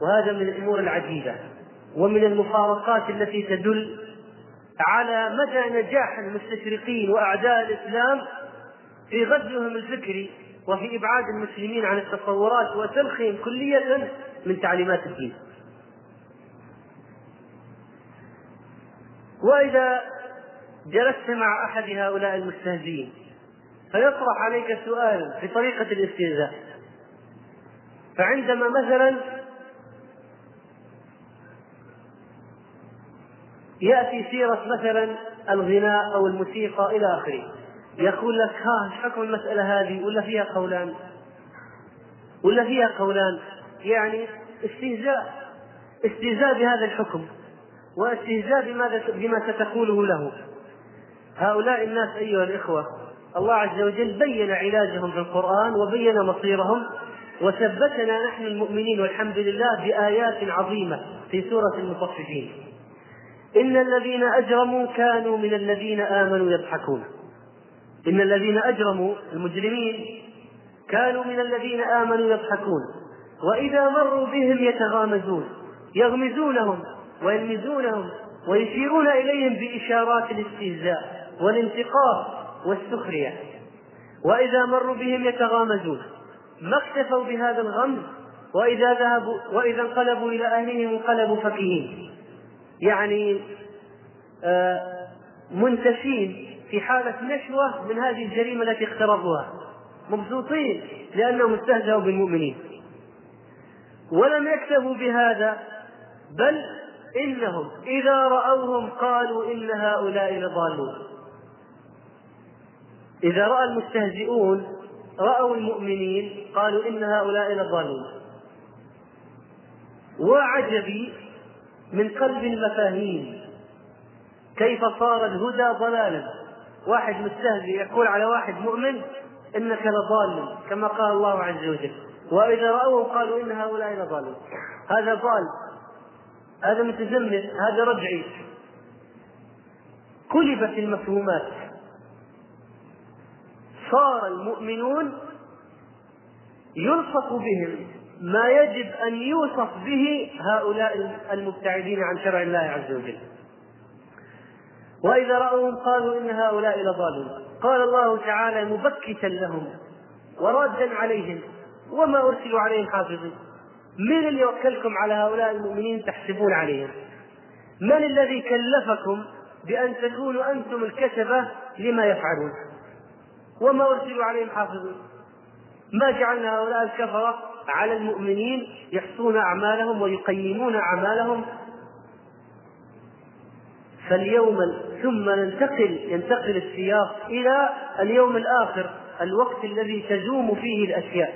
وهذا من الأمور العجيبة ومن المفارقات التي تدل على مدى نجاح المستشرقين وأعداء الإسلام في غزوهم الفكري وفي إبعاد المسلمين عن التصورات وسلخهم كلية من تعليمات الدين وإذا جلست مع أحد هؤلاء المستهزئين فيطرح عليك سؤال في طريقة الاستهزاء فعندما مثلا يأتي سيرة مثلا الغناء أو الموسيقى إلى آخره يقول لك ها حكم المسألة هذه ولا فيها قولان ولا فيها قولان يعني استهزاء استهزاء بهذا الحكم واستهزاء بماذا بما ستقوله له هؤلاء الناس أيها الإخوة الله عز وجل بين علاجهم في القرآن وبين مصيرهم وثبتنا نحن المؤمنين والحمد لله بآيات عظيمة في سورة المطففين إن الذين أجرموا كانوا من الذين آمنوا يضحكون إن الذين أجرموا المجرمين كانوا من الذين آمنوا يضحكون وإذا مروا بهم يتغامزون يغمزونهم ويلمزونهم ويشيرون إليهم بإشارات الاستهزاء والانتقاص والسخرية وإذا مروا بهم يتغامزون ما اكتفوا بهذا الغمز وإذا ذهبوا وإذا انقلبوا إلى أهلهم انقلبوا فكهين يعني آه، منتشين في حالة نشوة من هذه الجريمة التي اقترفوها مبسوطين لأنهم استهزأوا بالمؤمنين ولم يكتفوا بهذا بل إنهم إذا رأوهم قالوا إن هؤلاء لضالون إذا رأى المستهزئون رأوا المؤمنين قالوا إن هؤلاء لضالون وعجبي من قلب المفاهيم كيف صار الهدى ضلالا واحد مستهزئ يقول على واحد مؤمن انك لضال كما قال الله عز وجل واذا راوه قالوا ان هؤلاء لضالون هذا ضال هذا متزمت هذا رجعي كلبت المفهومات صار المؤمنون يلصق بهم ما يجب ان يوصف به هؤلاء المبتعدين عن شرع الله عز وجل وإذا رأوهم قالوا إن هؤلاء لضالون قال الله تعالى مبكتا لهم ورادا عليهم وما أرسلوا عليهم حافظين من اللي وكلكم على هؤلاء المؤمنين تحسبون عليهم من الذي كلفكم بأن تكونوا أنتم الكتبة لما يفعلون وما أرسلوا عليهم حافظين ما جعلنا هؤلاء الكفرة على المؤمنين يحصون أعمالهم ويقيمون أعمالهم فاليوم ثم ننتقل ينتقل السياق إلى اليوم الآخر الوقت الذي تزوم فيه الأشياء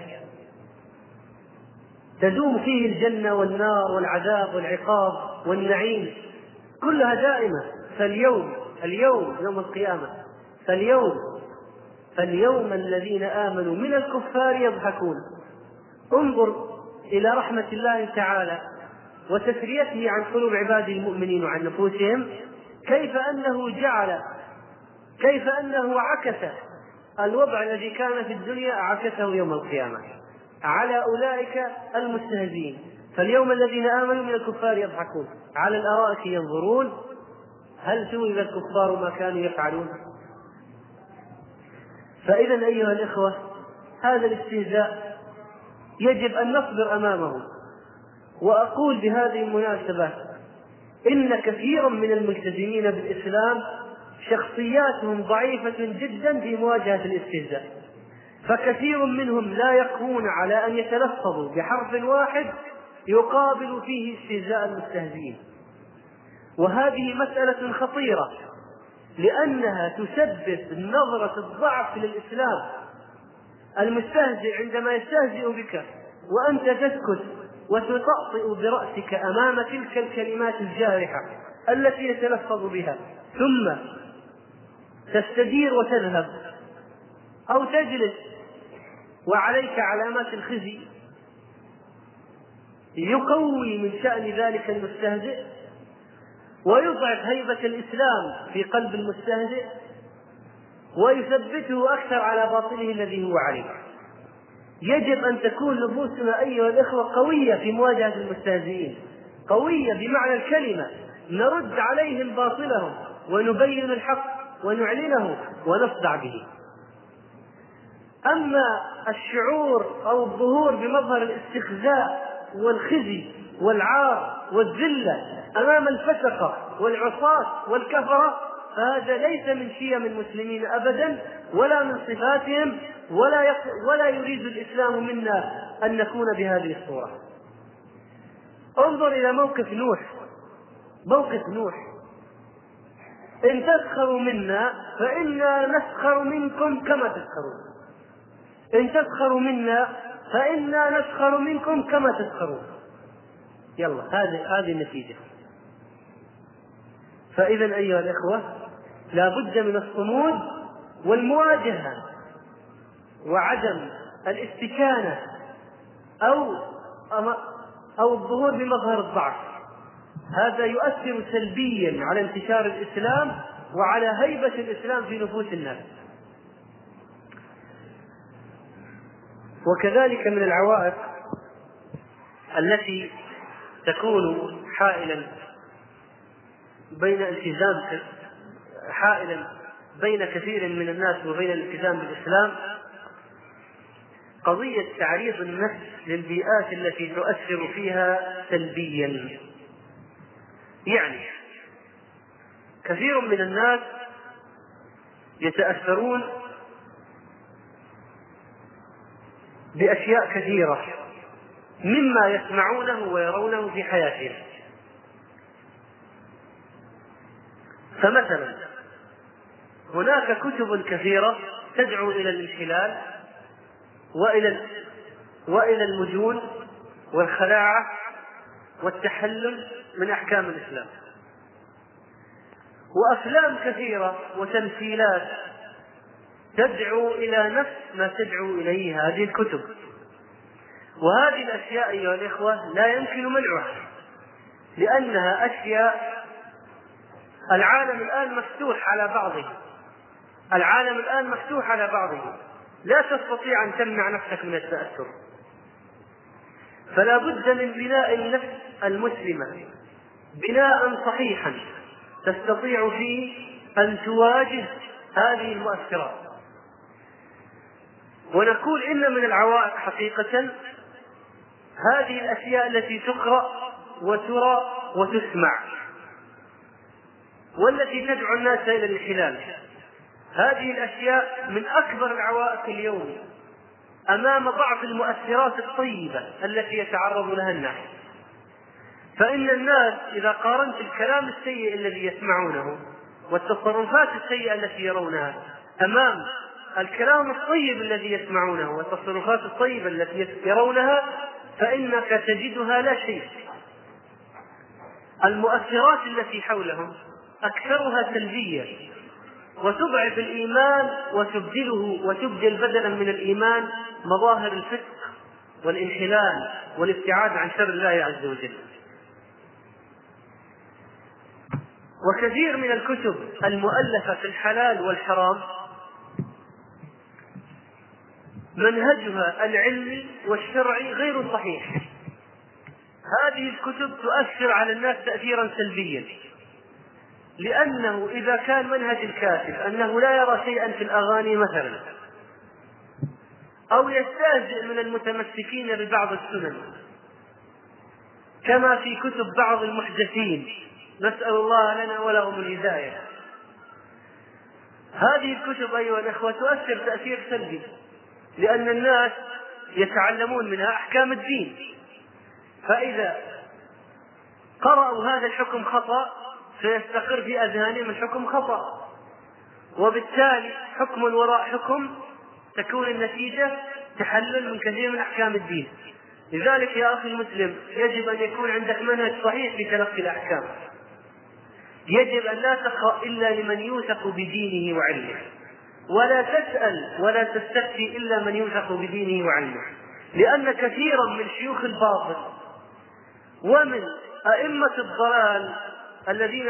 تزوم فيه الجنة والنار والعذاب والعقاب والنعيم كلها دائمة فاليوم اليوم يوم القيامة فاليوم فاليوم الذين آمنوا من الكفار يضحكون انظر إلى رحمة الله تعالى وتسريته عن قلوب عباده المؤمنين وعن نفوسهم كيف انه جعل كيف انه عكس الوضع الذي كان في الدنيا عكسه يوم القيامه على اولئك المستهزئين فاليوم الذين امنوا من الكفار يضحكون على الارائك ينظرون هل ثوب الكفار ما كانوا يفعلون فاذا ايها الاخوه هذا الاستهزاء يجب ان نصبر امامه واقول بهذه المناسبه إن كثيرا من الملتزمين بالإسلام شخصياتهم ضعيفة جدا في مواجهة الاستهزاء فكثير منهم لا يقوون على أن يتلفظوا بحرف واحد يقابل فيه استهزاء المستهزئين وهذه مسألة خطيرة لأنها تسبب نظرة الضعف للإسلام المستهزئ عندما يستهزئ بك وأنت تسكت وتطأطئ برأسك أمام تلك الكلمات الجارحة التي يتلفظ بها ثم تستدير وتذهب أو تجلس وعليك علامات الخزي يقوي من شأن ذلك المستهزئ ويضعف هيبة الإسلام في قلب المستهزئ ويثبته أكثر على باطله الذي هو عليه يجب أن تكون نفوسنا أيها الإخوة قوية في مواجهة المستهزئين قوية بمعنى الكلمة نرد عليهم باطلهم ونبين الحق ونعلنه ونصدع به أما الشعور أو الظهور بمظهر الاستخزاء والخزي والعار والذلة أمام الفسقة والعصاة والكفرة فهذا ليس من شيم المسلمين ابدا ولا من صفاتهم ولا ولا يريد الاسلام منا ان نكون بهذه الصوره. انظر الى موقف نوح موقف نوح ان تسخروا منا فانا نسخر منكم كما تسخرون. ان تسخروا منا فانا نسخر منكم كما تسخرون. يلا هذه هذه النتيجه. فإذا أيها الإخوة لا بد من الصمود والمواجهة وعدم الاستكانة أو أو الظهور بمظهر الضعف هذا يؤثر سلبيا على انتشار الإسلام وعلى هيبة الإسلام في نفوس الناس وكذلك من العوائق التي تكون حائلا بين التزام حائلا بين كثير من الناس وبين الالتزام بالاسلام قضيه تعريض النفس للبيئات التي تؤثر فيها سلبيا يعني كثير من الناس يتاثرون باشياء كثيره مما يسمعونه ويرونه في حياتهم فمثلا هناك كتب كثيرة تدعو إلى الانحلال وإلى وإلى المجون والخلاعة والتحلل من أحكام الإسلام وأفلام كثيرة وتمثيلات تدعو إلى نفس ما تدعو إليه هذه الكتب وهذه الأشياء أيها الإخوة لا يمكن منعها لأنها أشياء العالم الآن مفتوح على بعضه العالم الآن مفتوح على بعضه لا تستطيع أن تمنع نفسك من التأثر فلا بد من بناء النفس المسلمة بناء صحيحا تستطيع فيه أن تواجه هذه المؤثرات ونقول إن من العوائق حقيقة هذه الأشياء التي تقرأ وترى وتسمع والتي تدعو الناس إلى الانحلال هذه الأشياء من أكبر العوائق اليوم أمام بعض المؤثرات الطيبة التي يتعرض لها الناس فإن الناس إذا قارنت الكلام السيء الذي يسمعونه والتصرفات السيئة التي يرونها أمام الكلام الطيب الذي يسمعونه والتصرفات الطيبة التي يرونها فإنك تجدها لا شيء المؤثرات التي حولهم أكثرها سلبية وتضعف الإيمان وتبدله وتبدل بدلا من الإيمان مظاهر الفسق والانحلال والابتعاد عن شر الله عز وجل وكثير من الكتب المؤلفة في الحلال والحرام منهجها العلمي والشرعي غير صحيح هذه الكتب تؤثر على الناس تأثيرا سلبيا لأنه إذا كان منهج الكاتب أنه لا يرى شيئا في الأغاني مثلا أو يستهزئ من المتمسكين ببعض السنن كما في كتب بعض المحدثين نسأل الله لنا ولهم الهداية هذه الكتب أيها الأخوة تؤثر تأثير سلبي لأن الناس يتعلمون منها أحكام الدين فإذا قرأوا هذا الحكم خطأ فيستقر في أذهانهم الحكم خطأ وبالتالي حكم وراء حكم تكون النتيجة تحلل من كثير من أحكام الدين لذلك يا أخي المسلم يجب أن يكون عندك منهج صحيح في تلقي الأحكام يجب أن لا تقرأ إلا لمن يوثق بدينه وعلمه ولا تسأل ولا تستفتي إلا من يوثق بدينه وعلمه لأن كثيرا من شيوخ الباطل ومن أئمة الضلال الذين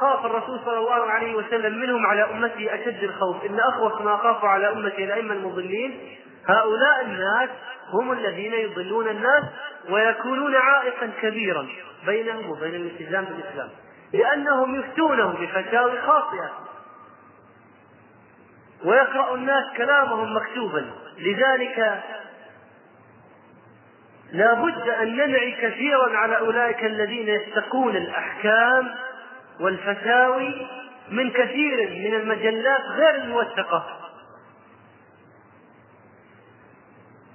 خاف الرسول صلى الله عليه وسلم منهم على امته اشد الخوف ان اخوف ما خاف على امته الائمه المضلين هؤلاء الناس هم الذين يضلون الناس ويكونون عائقا كبيرا بينهم وبين الالتزام بالاسلام لانهم يفتونهم بفتاوي خاطئه ويقرا الناس كلامهم مكتوبا لذلك لا بد أن ننعي كثيرا على أولئك الذين يستقون الأحكام والفتاوي من كثير من المجلات غير الموثقة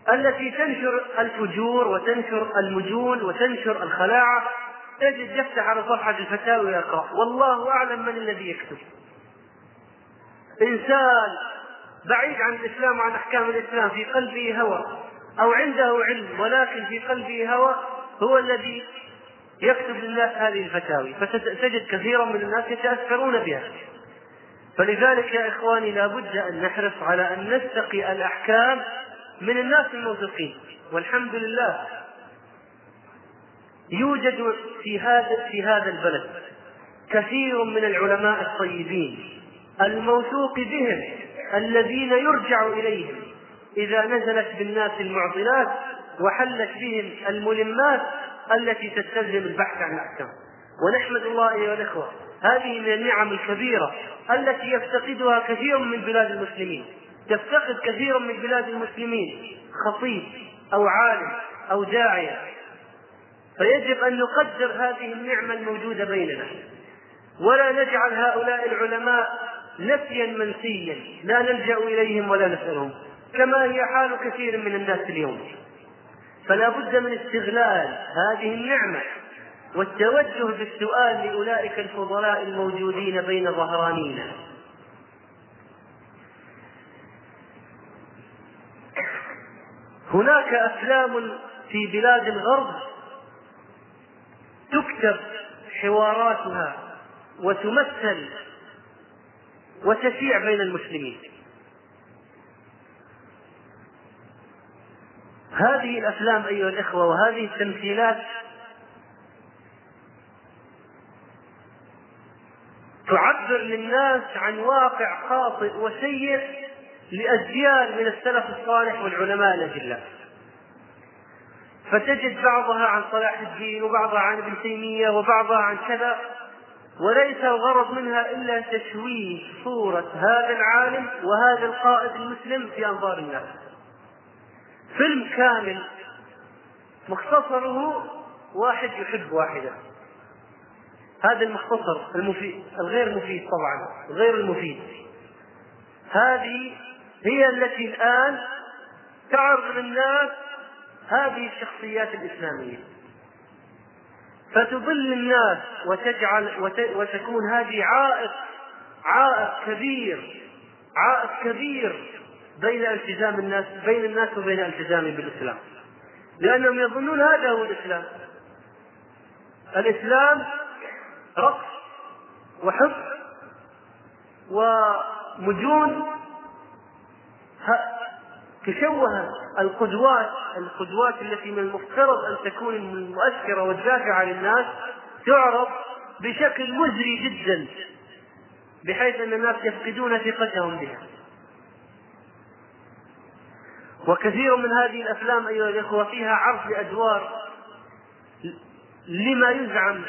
التي تنشر الفجور وتنشر المجون وتنشر الخلاعة تجد يفتح على صفحة الفتاوى ويقرأ والله أعلم من الذي يكتب إنسان بعيد عن الإسلام وعن أحكام الإسلام في قلبه هوى أو عنده علم ولكن في قلبه هوى هو الذي يكتب للناس هذه الفتاوي فتجد كثيرا من الناس يتأثرون بها فلذلك يا إخواني لابد أن نحرص على أن نستقي الأحكام من الناس الموثوقين والحمد لله يوجد في هذا في هذا البلد كثير من العلماء الطيبين الموثوق بهم الذين يرجع إليهم إذا نزلت بالناس المعضلات وحلت بهم الملمات التي تستلزم البحث عن الأحكام ونحمد الله أيها الإخوة هذه من النعم الكبيرة التي يفتقدها كثير من بلاد المسلمين تفتقد كثير من بلاد المسلمين خطيب أو عالم أو داعية فيجب أن نقدر هذه النعمة الموجودة بيننا ولا نجعل هؤلاء العلماء نفيا منسيا لا نلجأ إليهم ولا نسألهم كما هي حال كثير من الناس اليوم فلا بد من استغلال هذه النعمه والتوجه بالسؤال لاولئك الفضلاء الموجودين بين ظهرانينا هناك افلام في بلاد الغرب تكتب حواراتها وتمثل وتشيع بين المسلمين هذه الافلام ايها الاخوه وهذه التمثيلات تعبر للناس عن واقع خاطئ وسيء لاجيال من السلف الصالح والعلماء الاجلاء فتجد بعضها عن صلاح الدين وبعضها عن ابن تيميه وبعضها عن كذا وليس الغرض منها الا تشويه صوره هذا العالم وهذا القائد المسلم في انظار الناس فيلم كامل مختصره واحد يحب واحدة هذا المختصر المفيد الغير مفيد طبعا غير المفيد هذه هي التي الآن تعرض للناس هذه الشخصيات الإسلامية فتضل الناس وتجعل وتكون هذه عائق عائق كبير عائق كبير بين التزام الناس بين الناس وبين التزامي بالإسلام لأنهم يظنون هذا هو الإسلام الإسلام رقص وحب ومجون تشوه القدوات القدوات التي من المفترض أن تكون المؤثرة والدافعة للناس تعرض بشكل مزري جدا بحيث أن الناس يفقدون ثقتهم بها وكثير من هذه الافلام ايها الاخوه فيها عرض لادوار لما يزعم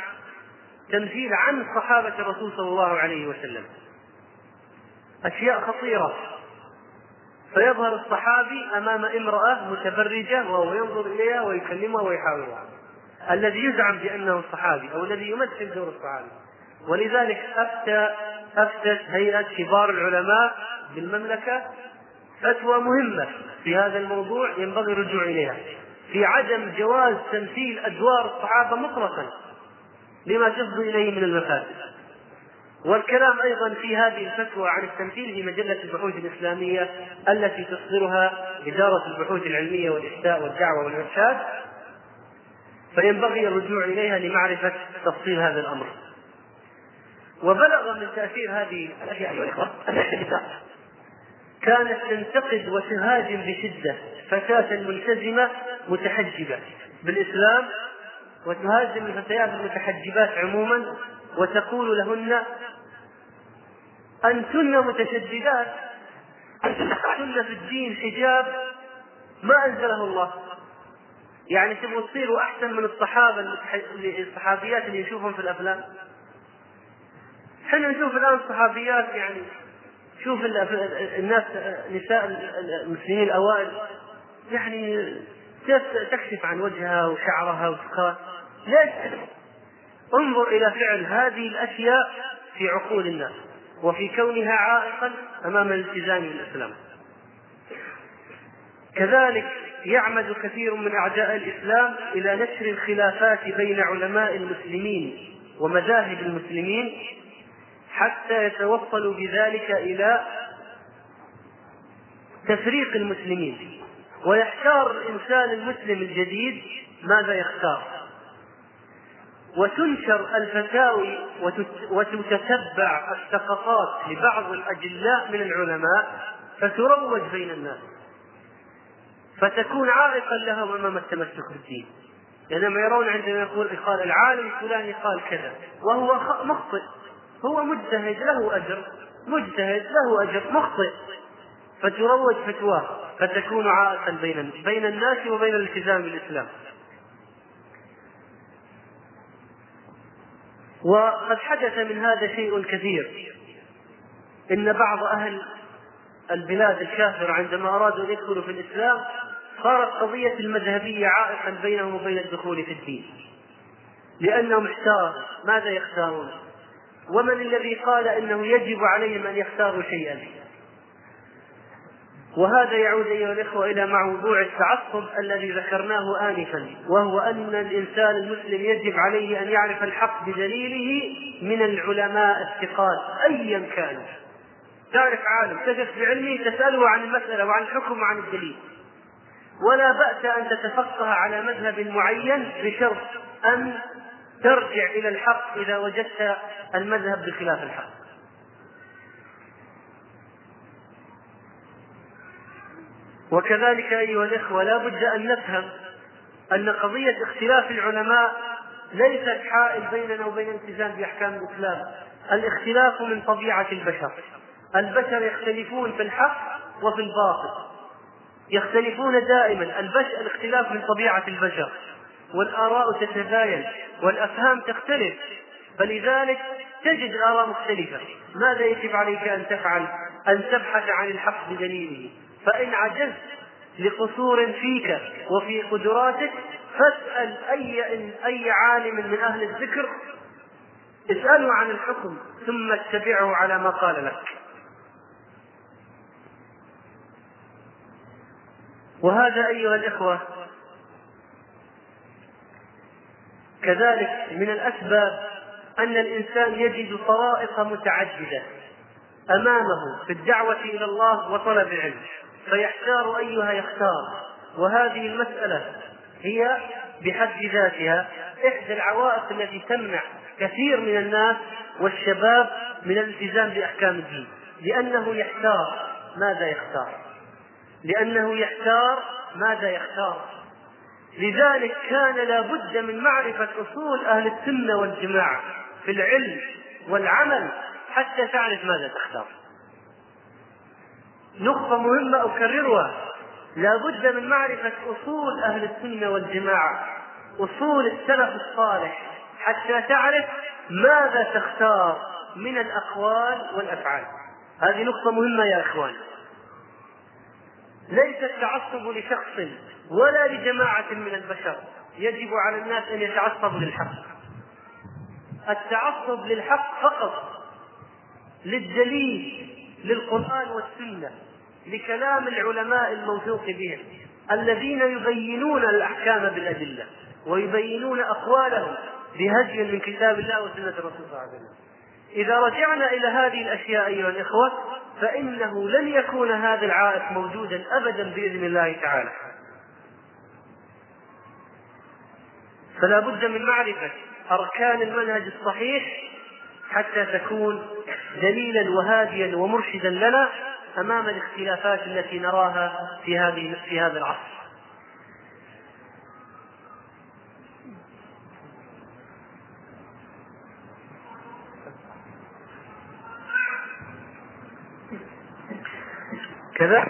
تمثيل عن صحابه الرسول صلى الله عليه وسلم اشياء خطيره فيظهر الصحابي امام امراه متبرجه وهو ينظر اليها ويكلمها ويحاورها الذي يزعم بانه الصحابي او الذي يمثل دور الصحابي ولذلك افتى افتت هيئه كبار العلماء بالمملكه فتوى مهمة في هذا الموضوع ينبغي الرجوع إليها في عدم جواز تمثيل أدوار الصحابة مطلقا لما تفضي إليه من المفاسد والكلام أيضا في هذه الفتوى عن التمثيل في مجلة البحوث الإسلامية التي تصدرها إدارة البحوث العلمية والإفتاء والدعوة والإرشاد فينبغي الرجوع إليها لمعرفة تفصيل هذا الأمر وبلغ من تأثير هذه الأشياء أيها الإخوة كانت تنتقد وتهاجم بشدة فتاة ملتزمة متحجبة بالإسلام وتهاجم الفتيات المتحجبات عموما وتقول لهن أنتن متشددات أنتن في الدين حجاب ما أنزله الله يعني تبغوا تصيروا أحسن من الصحابة الصحابيات اللي نشوفهم في الأفلام احنا نشوف الآن صحابيات يعني شوف الناس نساء المسلمين الاوائل يعني تكشف عن وجهها وشعرها وفخها ليش؟ انظر الى فعل هذه الاشياء في عقول الناس وفي كونها عائقا امام الالتزام بالاسلام. كذلك يعمد كثير من اعداء الاسلام الى نشر الخلافات بين علماء المسلمين ومذاهب المسلمين حتى يتوصلوا بذلك إلى تفريق المسلمين ويحتار الإنسان المسلم الجديد ماذا يختار وتنشر الفتاوي وتتبع السقطات لبعض الأجلاء من العلماء فتروج بين الناس فتكون عائقا لهم امام التمسك بالدين لانهم يرون عندما يقول قال العالم الفلاني قال كذا وهو مخطئ هو مجتهد له أجر مجتهد له أجر مخطئ فتروج فتواه فتكون عائقا بين بين الناس وبين الالتزام بالإسلام وقد حدث من هذا شيء كثير إن بعض أهل البلاد الكافرة عندما أرادوا أن يدخلوا في الإسلام صارت قضية المذهبية عائقا بينهم وبين الدخول في الدين لأنهم احتاروا ماذا يختارون ومن الذي قال انه يجب عليهم ان يختاروا شيئا وهذا يعود ايها الاخوه الى موضوع التعصب الذي ذكرناه انفا وهو ان الانسان المسلم يجب عليه ان يعرف الحق بدليله من العلماء الثقات ايا كانوا تعرف عالم تثق بعلمه تساله عن المساله وعن الحكم وعن الدليل ولا باس ان تتفقه على مذهب معين بشرط ان ترجع إلى الحق إذا وجدت المذهب بخلاف الحق وكذلك أيها الإخوة لا بد أن نفهم أن قضية اختلاف العلماء ليست حائل بيننا وبين الالتزام بأحكام الإسلام الاختلاف من طبيعة البشر البشر يختلفون في الحق وفي الباطل يختلفون دائما البشر الاختلاف من طبيعة البشر والآراء تتباين والأفهام تختلف فلذلك تجد آراء مختلفة ماذا يجب عليك أن تفعل أن تبحث عن الحق بدليله فإن عجزت لقصور فيك وفي قدراتك فاسأل أي أي عالم من أهل الذكر اسأله عن الحكم ثم اتبعه على ما قال لك وهذا أيها الإخوة كذلك من الأسباب أن الإنسان يجد طرائق متعددة أمامه في الدعوة إلى الله وطلب العلم فيحتار أيها يختار وهذه المسألة هي بحد ذاتها إحدى العوائق التي تمنع كثير من الناس والشباب من الالتزام بأحكام الدين لأنه يحتار ماذا يختار لأنه يحتار ماذا يختار لذلك كان لا بد من معرفة أصول أهل السنة والجماعة في العلم والعمل حتى تعرف ماذا تختار نقطة مهمة أكررها لا بد من معرفة أصول أهل السنة والجماعة أصول السلف الصالح حتى تعرف ماذا تختار من الأقوال والأفعال هذه نقطة مهمة يا إخوان ليس التعصب لشخص ولا لجماعة من البشر يجب على الناس أن يتعصبوا للحق التعصب للحق فقط للدليل للقرآن والسنة لكلام العلماء الموثوق بهم الذين يبينون الأحكام بالأدلة ويبينون أقوالهم بهدي من كتاب الله وسنة الرسول صلى الله عليه وسلم إذا رجعنا إلى هذه الأشياء أيها الإخوة فإنه لن يكون هذا العائق موجودا أبدا بإذن الله تعالى فلا بد من معرفة أركان المنهج الصحيح حتى تكون دليلا وهاديا ومرشدا لنا أمام الاختلافات التي نراها في هذه في هذا العصر. كذا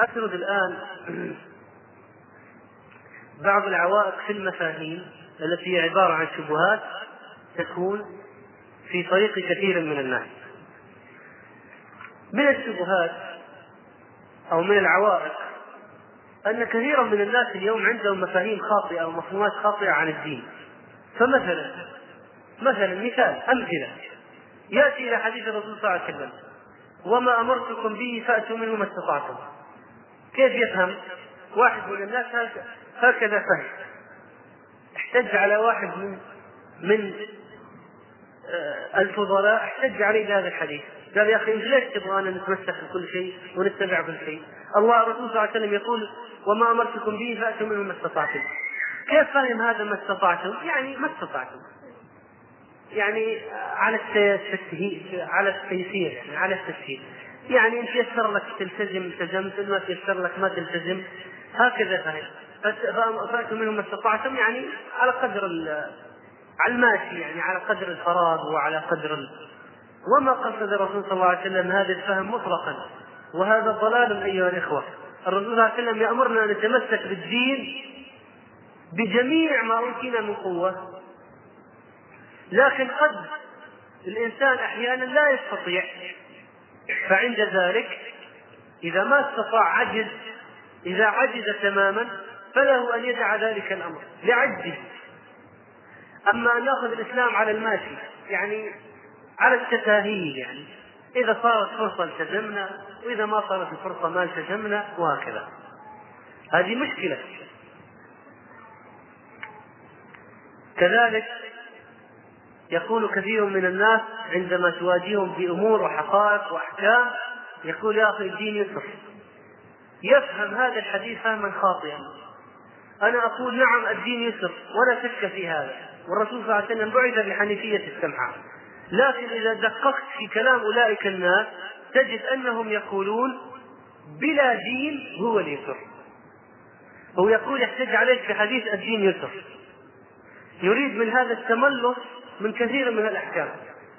أسرد الآن بعض العوائق في المفاهيم التي هي عبارة عن شبهات تكون في طريق كثير من الناس من الشبهات أو من العوائق أن كثيرا من الناس اليوم عندهم مفاهيم خاطئة ومفهومات خاطئة عن الدين فمثلا مثلا مثال أمثلة يأتي إلى حديث الرسول صلى الله عليه وسلم وما أمرتكم به فأتوا منه ما استطعتم كيف يفهم واحد من الناس هكذا فهم احتج على واحد من من آه، الفضلاء احتج عليه بهذا الحديث قال يا اخي انت ليش تبغى ان نتمسك بكل شيء ونتبع كل شيء؟ الله الرسول صلى الله عليه وسلم يقول وما امرتكم به فاتوا منه ما استطعتم. كيف فهم هذا ما استطعتم؟ يعني ما استطعتم. يعني آه، على التسهيل على التيسير يعني على التسهيل. يعني ان تيسر لك تلتزم التزمت ان ما تيسر لك ما تلتزم هكذا فهم. فأتوا منهم ما استطعتم يعني على قدر على الماشي يعني على قدر الفراغ وعلى قدر ال... وما قصد الرسول صلى الله عليه وسلم هذا الفهم مطلقا وهذا ضلال أيها الإخوة الرسول صلى الله عليه وسلم يأمرنا أن نتمسك بالدين بجميع ما أوتينا من قوة لكن قد الإنسان أحيانا لا يستطيع فعند ذلك إذا ما استطاع عجز إذا عجز تماما فله أن يدع ذلك الأمر لعجزه أما أن نأخذ الإسلام على الماشي يعني على التفاهية يعني إذا صارت فرصة التزمنا وإذا ما صارت الفرصة ما التزمنا وهكذا هذه مشكلة كذلك يقول كثير من الناس عندما تواجههم في امور وحقائق وأحكام يقول يا أخي الدين يصف يفهم هذا الحديث فهما خاطئا أنا أقول نعم الدين يسر ولا شك في هذا والرسول صلى الله عليه وسلم بعث بحنيفية السمحة لكن إذا دققت في كلام أولئك الناس تجد أنهم يقولون بلا دين هو اليسر هو يقول يحتج عليك بحديث الدين يسر يريد من هذا التملص من كثير من الأحكام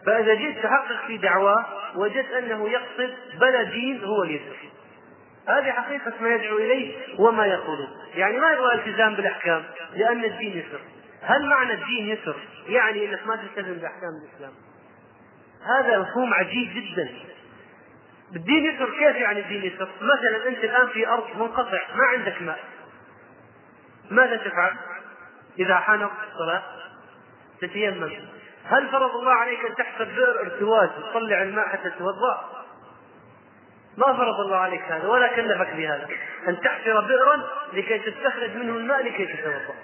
فإذا جئت تحقق في دعواه وجدت أنه يقصد بلا دين هو اليسر هذه حقيقة ما يدعو إليه وما يقوله يعني ما يبغى التزام بالأحكام لأن الدين يسر هل معنى الدين يسر يعني أنك ما تلتزم بأحكام الإسلام هذا مفهوم عجيب جدا الدين يسر كيف يعني الدين يسر مثلا أنت الآن في أرض منقطع ما عندك ماء ماذا تفعل إذا وقت الصلاة تتيمم هل فرض الله عليك أن تحفر بئر ارتواز وتطلع الماء حتى تتوضأ ما فرض الله عليك هذا ولا كلفك بهذا أن تحفر بئرا لكي تستخرج منه الماء لكي تتوضأ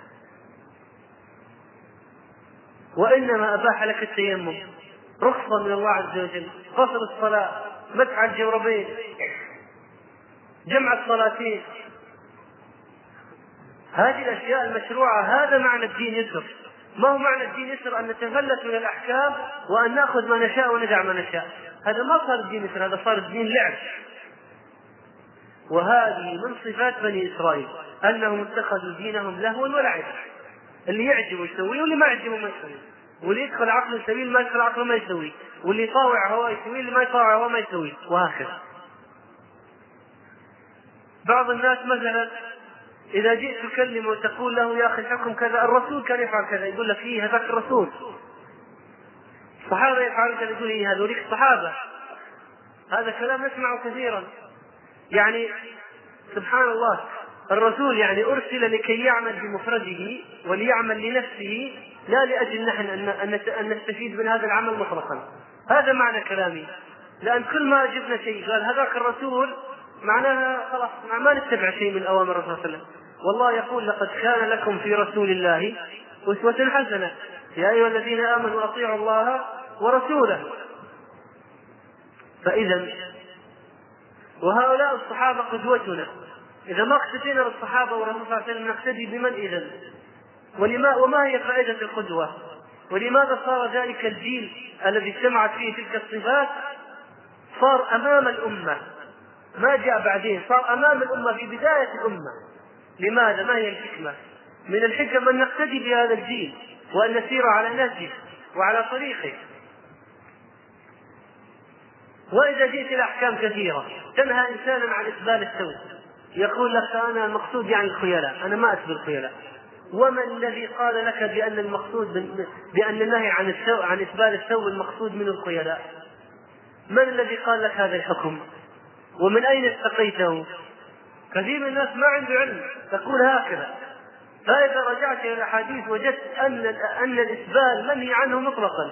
وإنما أباح لك التيمم رخصة من الله عز وجل قصر الصلاة مسعى الجوربين جمع الصلاتين هذه الأشياء المشروعة هذا معنى الدين يسر ما هو معنى الدين يسر أن نتفلت من الأحكام وأن نأخذ ما نشاء وندع ما نشاء هذا ما صار الدين يسر هذا صار الدين لعب وهذه من صفات بني إسرائيل أنهم اتخذوا دينهم لهوا ولعبا اللي يعجبه يسويه واللي ما يعجبه ما يسويه واللي يدخل عقله يسويه اللي ما يدخل عقله ما يسويه واللي يطاوع هواه يسويه اللي ما يطاوع هواه ما يسويه وهكذا بعض الناس مثلا إذا جئت تكلمه وتقول له يا أخي الحكم كذا الرسول كان يفعل كذا يقول لك إيه هذاك الرسول الصحابة يفعلون كذا يقول إيه هذوليك الصحابة هذا كلام نسمعه كثيرا يعني سبحان الله الرسول يعني أرسل لكي يعمل بمفرده وليعمل لنفسه لا لأجل نحن أن أن نستفيد من هذا العمل مطلقا هذا معنى كلامي لأن كل ما جبنا شيء قال هذاك الرسول معناها خلاص ما نتبع شيء من أوامر الرسول صلى الله عليه وسلم والله يقول لقد كان لكم في رسول الله أسوة حسنة يا أيها الذين آمنوا أطيعوا الله ورسوله فإذا وهؤلاء الصحابة قدوتنا إذا ما اقتدينا بالصحابة والرسول صلى الله عليه وسلم نقتدي بمن إذا؟ ولما وما هي فائدة القدوة؟ ولماذا صار ذلك الجيل الذي اجتمعت فيه تلك الصفات صار أمام الأمة ما جاء بعدين صار أمام الأمة في بداية الأمة لماذا؟ ما هي الحكمة؟ من الحكم أن نقتدي بهذا الجيل وأن نسير على نهجه وعلى طريقه واذا جئت الى احكام كثيره تنهى انسانا عن اقبال الثوب يقول لك انا المقصود يعني الخيلاء انا ما اتبع الخيلاء وما الذي قال لك بان المقصود بان النهي عن السوء عن اقبال الثوب المقصود من الخيلاء من الذي قال لك هذا الحكم ومن اين استقيته كثير من الناس ما عنده علم تقول هكذا فاذا رجعت الى الاحاديث وجدت ان ان الاسبال منهي عنه مطلقا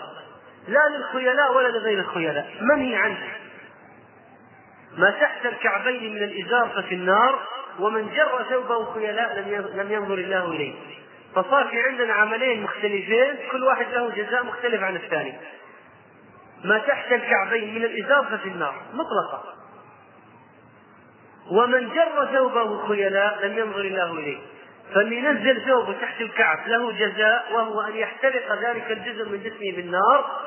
لا للخيلاء ولا لغير الخيلاء منهي عنه ما تحت الكعبين من الإزار ففي النار ومن جر ثوبه خيلاء لم ينظر الله إليه فصار في عندنا عملين مختلفين كل واحد له جزاء مختلف عن الثاني ما تحت الكعبين من الإزار ففي النار مطلقة ومن جر ثوبه خيلاء لم ينظر الله إليه فاللي ينزل ثوبه تحت الكعب له جزاء وهو أن يحترق ذلك الجزء من جسمه بالنار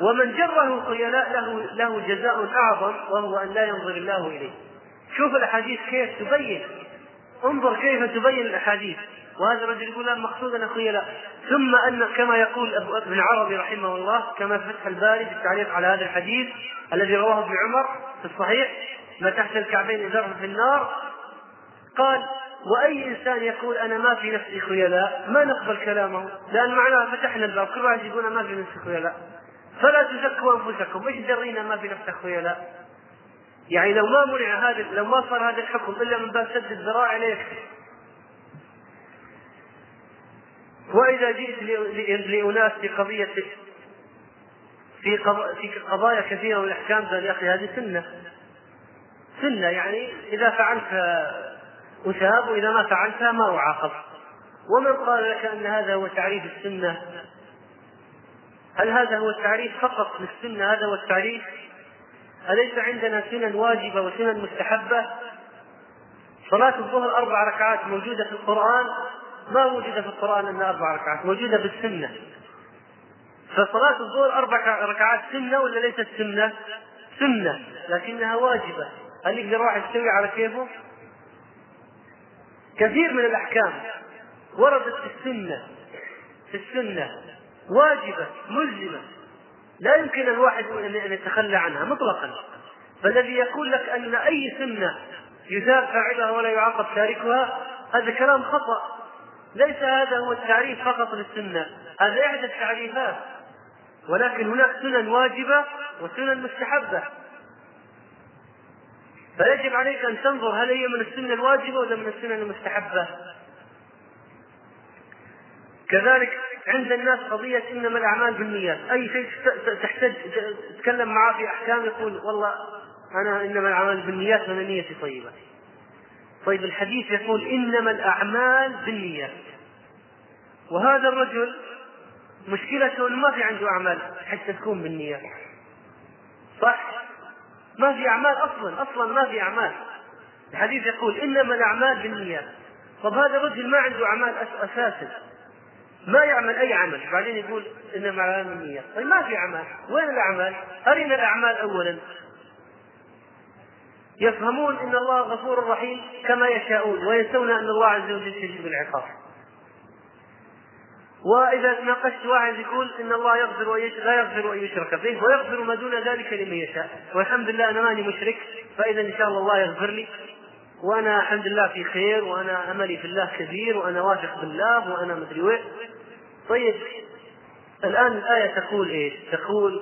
ومن جره خيلاء له له جزاء اعظم وهو ان لا ينظر الله اليه. شوف الاحاديث كيف تبين انظر كيف تبين الاحاديث وهذا الرجل يقول لا مقصود أنا خيلاء ثم أن كما يقول ابن عربي رحمه الله كما في فتح الباري في التعليق على هذا الحديث الذي رواه ابن عمر في الصحيح ما تحت الكعبين إزاره في النار قال وأي إنسان يقول أنا ما في نفسي خيلاء ما نقبل كلامه لأن معناه فتحنا الباب كل واحد يقول أنا ما في نفسي خيلاء فلا تزكوا انفسكم ايش درينا ما في نفس ولا لا يعني لو ما منع هذا لو ما صار هذا الحكم الا من باب سد الذراع عليك واذا جئت لاناس في قضيه في في قضايا كثيره من الاحكام قال يا اخي هذه سنه سنه يعني اذا فعلت اثاب واذا ما فعلتها ما اعاقب ومن قال لك ان هذا هو تعريف السنه هل هذا هو التعريف فقط للسنة هذا هو التعريف أليس عندنا سنن واجبة وسنن مستحبة صلاة الظهر أربع ركعات موجودة في القرآن ما موجودة في القرآن أنها أربع ركعات موجودة في السنة فصلاة الظهر أربع ركعات سنة ولا ليست سنة؟ سنة لكنها واجبة هل يقدر واحد يسوي على كيفه؟ كثير من الأحكام وردت في السنة في السنة واجبة ملزمة لا يمكن الواحد أن يتخلى عنها مطلقا فالذي يقول لك أن أي سنة يثاب فاعلها ولا يعاقب تاركها هذا كلام خطأ ليس هذا هو التعريف فقط للسنة هذا إحدى التعريفات ولكن هناك سنن واجبة وسنن مستحبة فيجب عليك أن تنظر هل هي من السنة الواجبة ولا من السنة المستحبة كذلك عند الناس قضية إنما الأعمال بالنيات، أي شيء تحتاج تتكلم معاه في أحكام يقول والله أنا إنما الأعمال بالنيات أنا نيتي طيبة. طيب الحديث يقول إنما الأعمال بالنيات. وهذا الرجل مشكلته إنه ما في عنده أعمال حتى تكون بالنيات. صح؟ ما في أعمال أصلا، أصلا ما في أعمال. الحديث يقول إنما الأعمال بالنيات. طب هذا الرجل ما عنده أعمال أساسا ما يعمل أي عمل بعدين يقول إنما الأعمال النيه طيب ما في أعمال وين الأعمال أرنا الأعمال أولا يفهمون ان الله غفور رحيم كما يشاءون وينسون ان الله عز وجل يجب العقاب. واذا ناقشت واحد يقول ان الله يغفر لا يغفر ان يشرك به ويغفر ما دون ذلك لمن يشاء والحمد لله انا ماني مشرك فاذا ان شاء الله الله يغفر لي وانا الحمد لله في خير وانا املي في الله كبير وانا واثق بالله وانا مدري وين طيب الآن الآية تقول إيش؟ تقول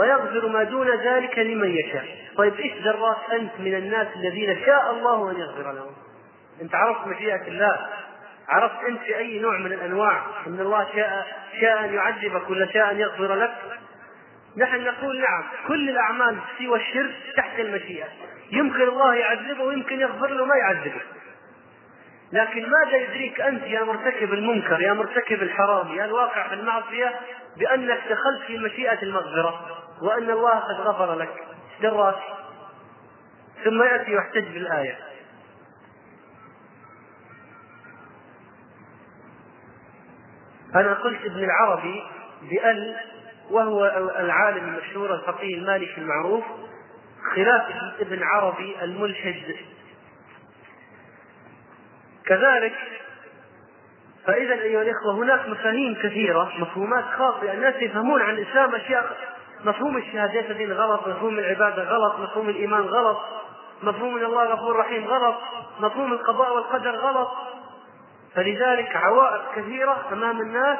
ويغفر ما دون ذلك لمن يشاء طيب إيش ذرات أنت من الناس الذين شاء الله أن يغفر لهم أنت عرفت مشيئة الله عرفت أنت في أي نوع من الأنواع أن الله شاء شاء أن يعذبك ولا شاء أن يغفر لك نحن نقول نعم كل الأعمال سوى الشرك تحت المشيئة يمكن الله يعذبه ويمكن يغفر له ما يعذبه لكن ماذا يدريك أنت يا مرتكب المنكر يا مرتكب الحرام يا الواقع في المعصية بأنك دخلت في مشيئة المغفرة وأن الله قد غفر لك دراك ثم يأتي يحتج بالآية أنا قلت ابن العربي بأل وهو العالم المشهور الفقيه المالكي المعروف خلاف ابن عربي الملحد كذلك فإذا أيها الإخوة هناك مفاهيم كثيرة مفهومات خاطئة الناس يفهمون عن الإسلام أشياء مفهوم الشهادات الدين غلط مفهوم العبادة غلط مفهوم الإيمان غلط مفهوم أن الله غفور رحيم غلط مفهوم القضاء والقدر غلط فلذلك عوائق كثيرة أمام الناس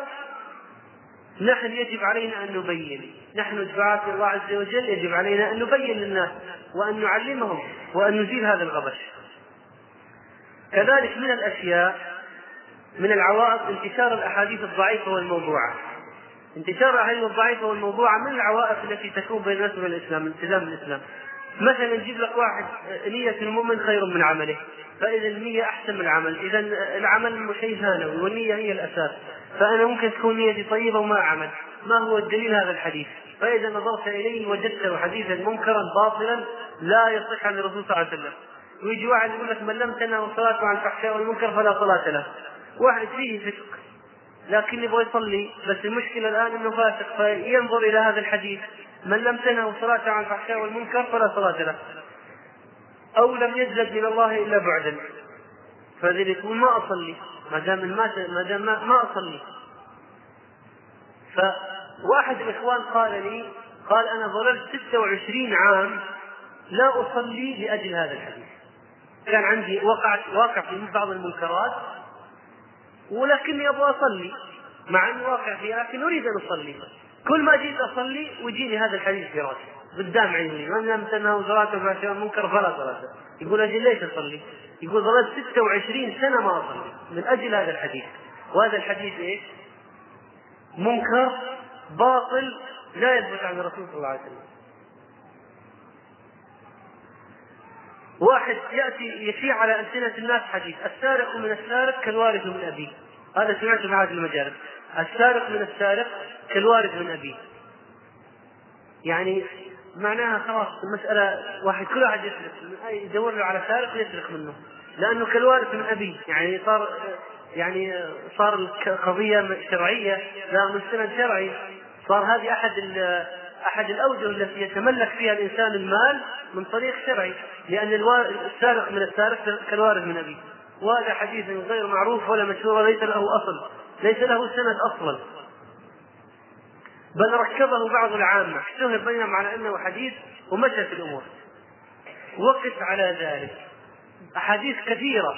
نحن يجب علينا أن نبين نحن دعاة الله عز وجل يجب علينا أن نبين للناس وأن نعلمهم وأن نزيل هذا الغبش كذلك من الأشياء من العوائق انتشار الأحاديث الضعيفة والموضوعة انتشار الأحاديث الضعيفة والموضوعة من العوائق التي تكون بين الناس وبين الإسلام التزام الإسلام مثلا يجيب لك واحد نية المؤمن خير من عمله فإذا النية أحسن من العمل إذا العمل شيء ثانوي والنية هي الأساس فأنا ممكن تكون نيتي طيبة وما أعمل ما هو الدليل هذا الحديث فإذا نظرت إليه وجدته حديثا منكرا باطلا لا يصح عن الرسول صلى الله عليه وسلم ويجي واحد يقول لك من لم تنه صلاته عن الفحشاء والمنكر فلا صلاة له واحد فيه فسق لكن يبغى يصلي بس المشكلة الآن أنه فاسق فينظر إلى هذا الحديث من لم تنه صلاته عن الفحشاء والمنكر فلا صلاة له أو لم يزدد من الله إلا بعدا فذلك يقول ما أصلي ما دام ما دام ما أصلي فواحد الإخوان قال لي قال أنا ظللت 26 عام لا أصلي لأجل هذا الحديث كان عندي وقعت واقع في بعض المنكرات ولكني ابغى اصلي مع اني واقع فيها لكن اريد ان اصلي كل ما جيت اصلي ويجيني هذا الحديث في راسي قدام عيني من لم تنهوا صلاته مع شيء منكر فلا صلاة يقول اجل ليش اصلي؟ يقول ظلت 26 سنه ما اصلي من اجل هذا الحديث وهذا الحديث ايش؟ منكر باطل لا يثبت عن الرسول صلى الله عليه وسلم واحد ياتي يشيع على السنه الناس حديث السارق من السارق كالوارث من ابيه هذا سمعته في عهد المجالس السارق من السارق كالوارث من ابيه يعني معناها خلاص المساله واحد كل واحد يسرق يدور له على سارق ويسرق منه لانه كالوارث من ابيه يعني صار يعني صار قضيه شرعيه لا مستند شرعي صار هذه احد أحد الأوجه التي يتملك فيها الإنسان المال من طريق شرعي لأن السارق من السارق كالوارث من أبيه وهذا حديث غير معروف ولا مشهور ليس له أصل ليس له سند أصلا بل ركبه بعض العامة اشتهر بينهم على أنه حديث ومشت الأمور وقف على ذلك أحاديث كثيرة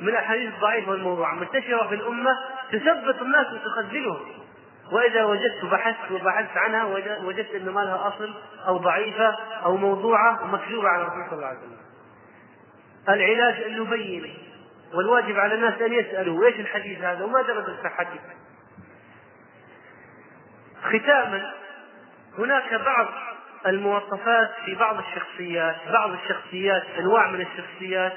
من الأحاديث الضعيفة والموضوعة منتشرة في الأمة تثبت الناس وتخذلهم واذا وجدت بحثت وبحثت عنها وجدت ان ما لها اصل او ضعيفه او موضوعه ومكذوبه على الرسول صلى الله عليه وسلم. العلاج ان يبين والواجب على الناس ان يسالوا ايش الحديث هذا وما درجه صحته. ختاما هناك بعض المواصفات في بعض الشخصيات، بعض الشخصيات انواع من الشخصيات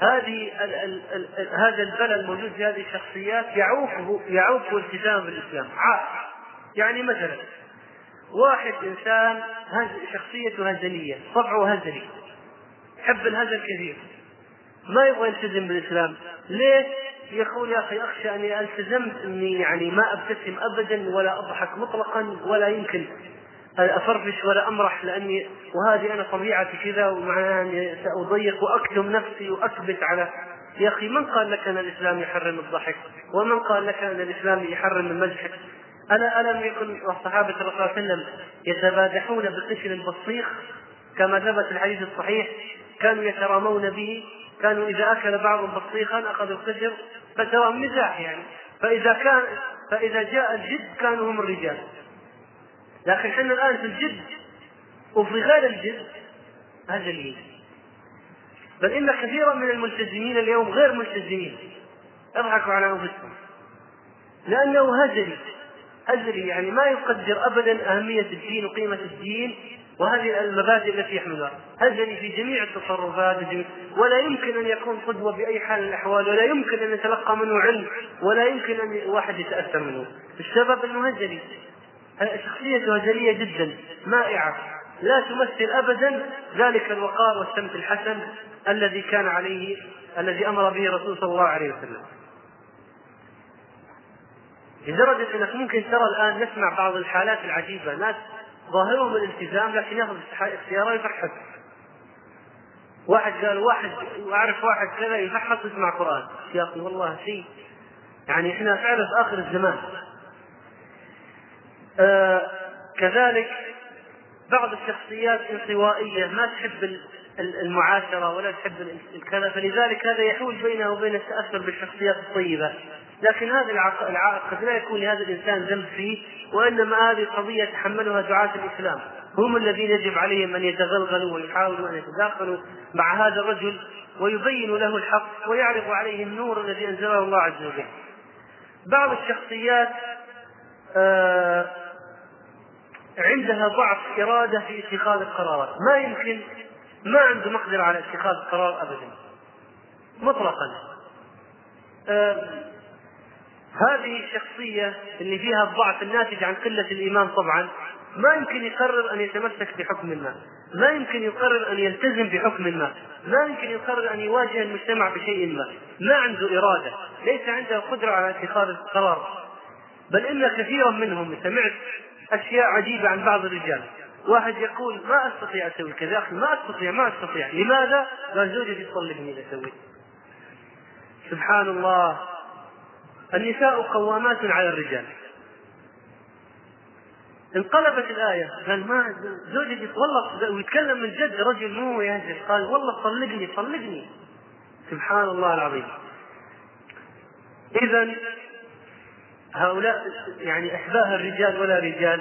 هذه ال ال ال ال هذا البلاء الموجود في هذه الشخصيات يعوقه يعوقه التزام بالاسلام يعني مثلا واحد انسان هز شخصيته هزليه طبعه هزلي يحب الهزل كثير ما يبغى يلتزم بالاسلام ليه؟ يقول يا اخي اخشى اني التزمت اني يعني ما ابتسم ابدا ولا اضحك مطلقا ولا يمكن افرفش ولا امرح لاني وهذه انا طبيعتي كذا ومعناها اني ساضيق واكتم نفسي واكبت على يا اخي من قال لك ان الاسلام يحرم الضحك؟ ومن قال لك ان الاسلام يحرم المزح؟ الا الم يكن الصحابه الرسول صلى الله عليه وسلم يتبادحون بقشر البصيخ كما ثبت الحديث الصحيح كانوا يترامون به كانوا اذا اكل بعضهم بصيخا اخذوا القشر فترى مزاح يعني فاذا كان فاذا جاء الجد كانوا هم الرجال لكن احنا الان في الجد وفي غير الجد اجلين بل ان كثيرا من الملتزمين اليوم غير ملتزمين اضحكوا على انفسهم لانه هزلي هزلي يعني ما يقدر ابدا اهميه الدين وقيمه الدين وهذه المبادئ التي يحملها هزلي في جميع التصرفات ولا يمكن ان يكون قدوه باي حال من الاحوال ولا يمكن ان يتلقى منه علم ولا يمكن ان واحد يتاثر منه السبب انه هزلي شخصية وجلية جدا مائعة لا تمثل أبدا ذلك الوقار والسمت الحسن الذي كان عليه الذي أمر به الرسول صلى الله عليه وسلم لدرجة أنك ممكن ترى الآن نسمع بعض الحالات العجيبة ناس ظاهرهم الالتزام لكن ياخذ السيارة يفحص واحد قال واحد واعرف واحد كذا يفحص يسمع قران يا اخي والله شيء يعني احنا فعلا في اخر الزمان آه، كذلك بعض الشخصيات انطوائية ما تحب المعاشرة ولا تحب الكذا فلذلك هذا يحول بينه وبين التأثر بالشخصيات الطيبة لكن هذا العائق قد لا يكون لهذا الإنسان ذنب فيه وإنما هذه قضية تحملها دعاة الإسلام هم الذين يجب عليهم أن يتغلغلوا ويحاولوا أن يتداخلوا مع هذا الرجل ويبين له الحق ويعرض عليه النور الذي أنزله الله عز وجل بعض الشخصيات آه عندها ضعف إرادة في اتخاذ القرارات ما يمكن ما عنده مقدرة على اتخاذ قرار أبدا مطلقا هذه الشخصية اللي فيها الضعف الناتج عن قلة الإيمان طبعا ما يمكن يقرر أن يتمسك بحكم ما ما يمكن يقرر أن يلتزم بحكم ما ما يمكن يقرر أن يواجه المجتمع بشيء ما ما عنده إرادة ليس عنده قدرة على اتخاذ القرار بل إن كثيرا منهم سمعت اشياء عجيبه عن بعض الرجال واحد يقول ما استطيع اسوي كذا اخي ما استطيع ما استطيع لماذا؟ قال زوجتي تطلقني اذا سبحان الله النساء قوامات على الرجال انقلبت الآية قال ما زوجتي والله ويتكلم من جد رجل مو يهزل قال والله طلقني طلقني سبحان الله العظيم إذا هؤلاء يعني إحباه الرجال ولا رجال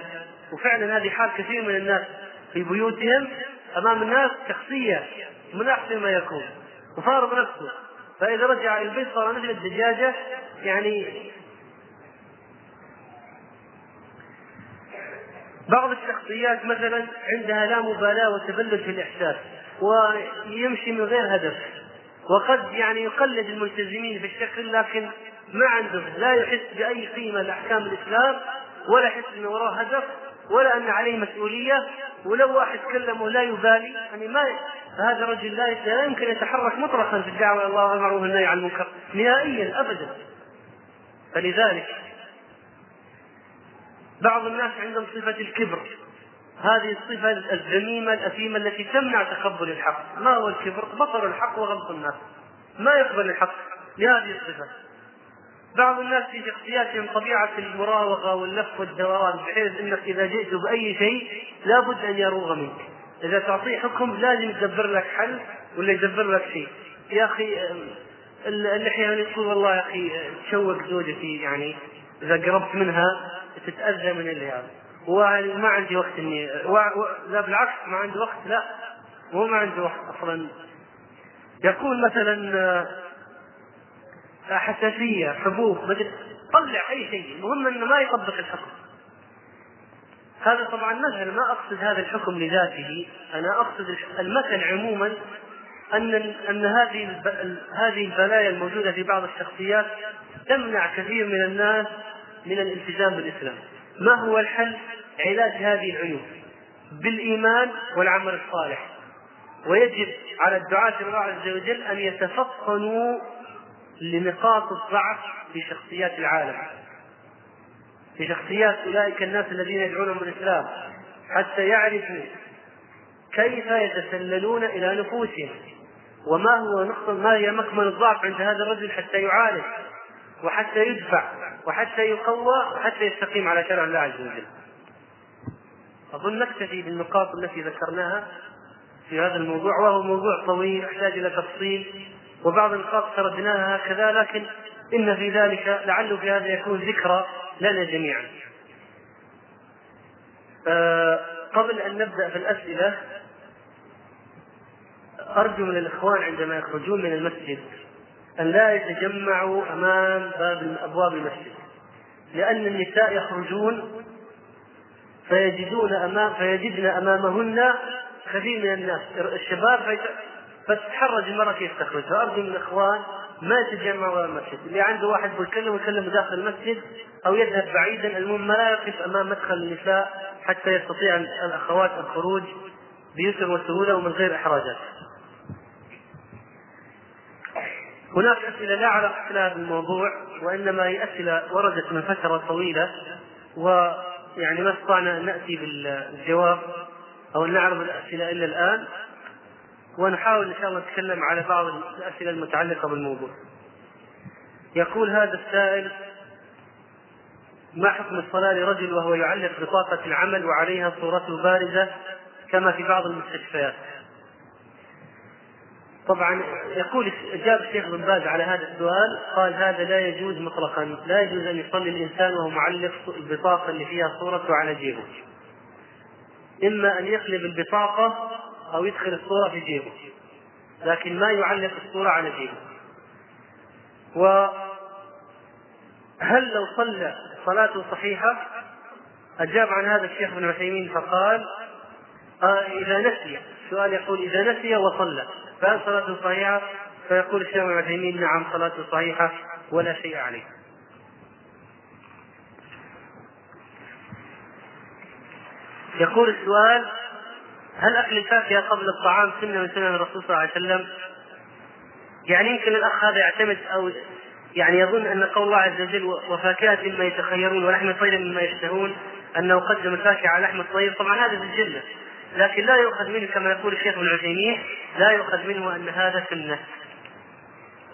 وفعلا هذه حال كثير من الناس في بيوتهم أمام الناس شخصية من أحسن ما يكون وفارض نفسه فإذا رجع إلى البيت صار مثل الدجاجة يعني بعض الشخصيات مثلا عندها لا مبالاة وتبلد في الإحساس ويمشي من غير هدف وقد يعني يقلد الملتزمين في الشكل لكن ما عندهم لا يحس باي قيمه لاحكام الاسلام ولا يحس أنه وراه هدف ولا ان عليه مسؤوليه ولو واحد كلمه لا يبالي يعني ما هذا الرجل لا لا يمكن يتحرك مطلقا في الدعوه الى الله والمعروف والنهي عن المنكر نهائيا ابدا فلذلك بعض الناس عندهم صفه الكبر هذه الصفة الذميمة الأثيمة التي تمنع تقبل الحق، ما هو الكبر؟ بطر الحق وغلط الناس، ما يقبل الحق لهذه الصفة، بعض الناس في شخصياتهم طبيعة المراوغة واللف والدوران بحيث أنك إذا جئت بأي شيء لابد أن يروغ منك إذا تعطيه حكم لازم يدبر لك حل ولا يدبر لك شيء يا أخي اللحية يعني يقول والله يا أخي تشوق زوجتي يعني إذا قربت منها تتأذى من اللي هذا وما عندي وقت إني لا بالعكس ما عندي وقت لا مو ما عندي وقت أصلا يقول مثلا حساسيه حبوب مدري طلع اي شيء المهم انه ما يطبق الحكم هذا طبعا مثل ما اقصد هذا الحكم لذاته انا اقصد المثل عموما ان ان هذه هذه البلايا الموجوده في بعض الشخصيات تمنع كثير من الناس من الالتزام بالاسلام ما هو الحل علاج هذه العيوب بالايمان والعمل الصالح ويجب على الدعاة الله عز وجل ان يتفطنوا لنقاط الضعف في شخصيات العالم في شخصيات أولئك الناس الذين يدعونهم الإسلام حتى يعرفوا كيف يتسللون إلى نفوسهم وما هو نقطة ما هي مكمن الضعف عند هذا الرجل حتى يعالج وحتى يدفع وحتى يقوى وحتى يستقيم على شرع الله عز وجل. أظن نكتفي بالنقاط التي ذكرناها في هذا الموضوع وهو موضوع طويل يحتاج إلى تفصيل وبعض النقاط تركناها هكذا لكن إن في ذلك لعله في هذا يكون ذكرى لنا جميعا آه، قبل أن نبدأ في الأسئلة أرجو من الإخوان عندما يخرجون من المسجد أن لا يتجمعوا أمام باب أبواب المسجد لأن النساء يخرجون فيجدون أمام فيجدن أمامهن كثير من الناس الشباب بس المرأة كيف تخرج فأرجو من الإخوان ما يتجمع ولا المسجد اللي عنده واحد بيكلمه يكلمه داخل المسجد أو يذهب بعيدا المهم ما لا يقف أمام مدخل النساء حتى يستطيع الأخوات الخروج بيسر وسهولة ومن غير إحراجات هناك أسئلة لا علاقة لها بالموضوع وإنما هي أسئلة وردت من فترة طويلة ويعني ما استطعنا أن نأتي بالجواب أو أن نعرض الأسئلة إلا الآن ونحاول إن شاء الله نتكلم على بعض الأسئلة المتعلقة بالموضوع يقول هذا السائل ما حكم الصلاة لرجل وهو يعلق بطاقة العمل وعليها صورته بارزة كما في بعض المستشفيات طبعا يقول اجاب الشيخ بن باز على هذا السؤال قال هذا لا يجوز مطلقا لا يجوز ان يصلي الانسان وهو معلق البطاقه اللي فيها صورته على جيبه اما ان يقلب البطاقه أو يدخل الصورة في جيبه لكن ما يعلق الصورة على جيبه وهل لو صلى صلاته صحيحة أجاب عن هذا الشيخ ابن عثيمين فقال آه إذا نسي السؤال يقول إذا نسي وصلى فهل صلاته صحيحة؟ فيقول الشيخ ابن عثيمين نعم صلاته صحيحة ولا شيء عليه يقول السؤال هل اكل الفاكهه قبل الطعام سنه من سنن الرسول صلى الله عليه وسلم؟ يعني يمكن الاخ هذا يعتمد او يعني يظن ان قول الله عز وجل وفاكهه مما يتخيرون ولحم طير مما يشتهون انه قدم الفاكهه على لحم الطير، طبعا هذا في الجنه لكن لا يؤخذ منه كما يقول الشيخ ابن عثيمين لا يؤخذ منه ان هذا سنه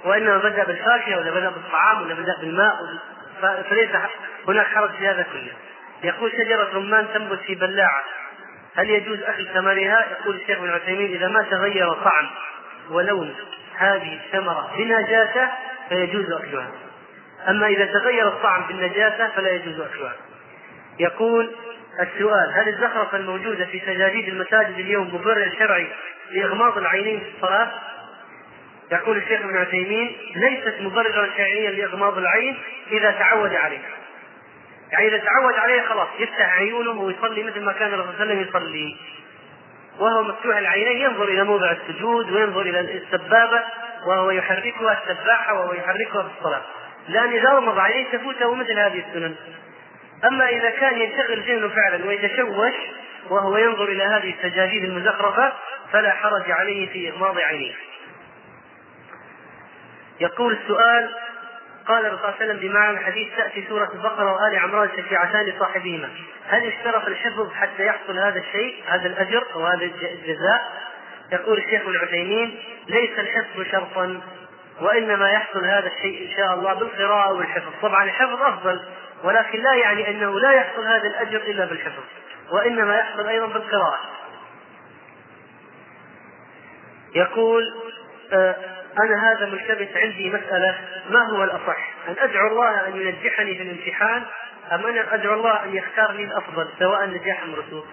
وانما بدا بالفاكهه ولا بدا بالطعام ولا بدا بالماء فليس هناك حرج في هذا كله يقول شجره رمان تنبت في بلاعه هل يجوز أكل ثمرها؟ يقول الشيخ ابن عثيمين إذا ما تغير طعم ولون هذه الثمرة بنجاسة فيجوز أكلها أما إذا تغير الطعم بالنجاسة فلا يجوز أكلها يقول السؤال هل الزخرفة الموجودة في سجاجيد المساجد اليوم مبرر شرعي لإغماض العينين في الصلاة؟ يقول الشيخ ابن عثيمين ليست مبررا شرعيا لإغماض العين إذا تعود عليها. يعني اذا تعود عليه خلاص يفتح عيونه ويصلي مثل ما كان الرسول صلى الله عليه وسلم يصلي وهو مفتوح العينين ينظر الى موضع السجود وينظر الى السبابه وهو يحركها السباحه وهو يحركها في الصلاه لان اذا غمض عينيه تفوته مثل هذه السنن اما اذا كان ينشغل ذهنه فعلا ويتشوش وهو ينظر الى هذه السجاجيد المزخرفه فلا حرج عليه في اغماض عينيه يقول السؤال قال الرسول صلى الله عليه وسلم بمعنى الحديث تأتي سورة البقرة وآل عمران شفيعتان لصاحبهما هل اشترط الحفظ حتى يحصل هذا الشيء هذا الأجر أو هذا الجزاء يقول الشيخ ابن عثيمين ليس الحفظ شرطا وإنما يحصل هذا الشيء إن شاء الله بالقراءة والحفظ طبعا الحفظ أفضل ولكن لا يعني أنه لا يحصل هذا الأجر إلا بالحفظ وإنما يحصل أيضا بالقراءة يقول آه أنا هذا ملتبس عندي مسألة ما هو الأصح أن أدعو الله أن ينجحني في الامتحان أم أنا أدعو الله أن يختار لي الأفضل سواء نجاح أم رسوب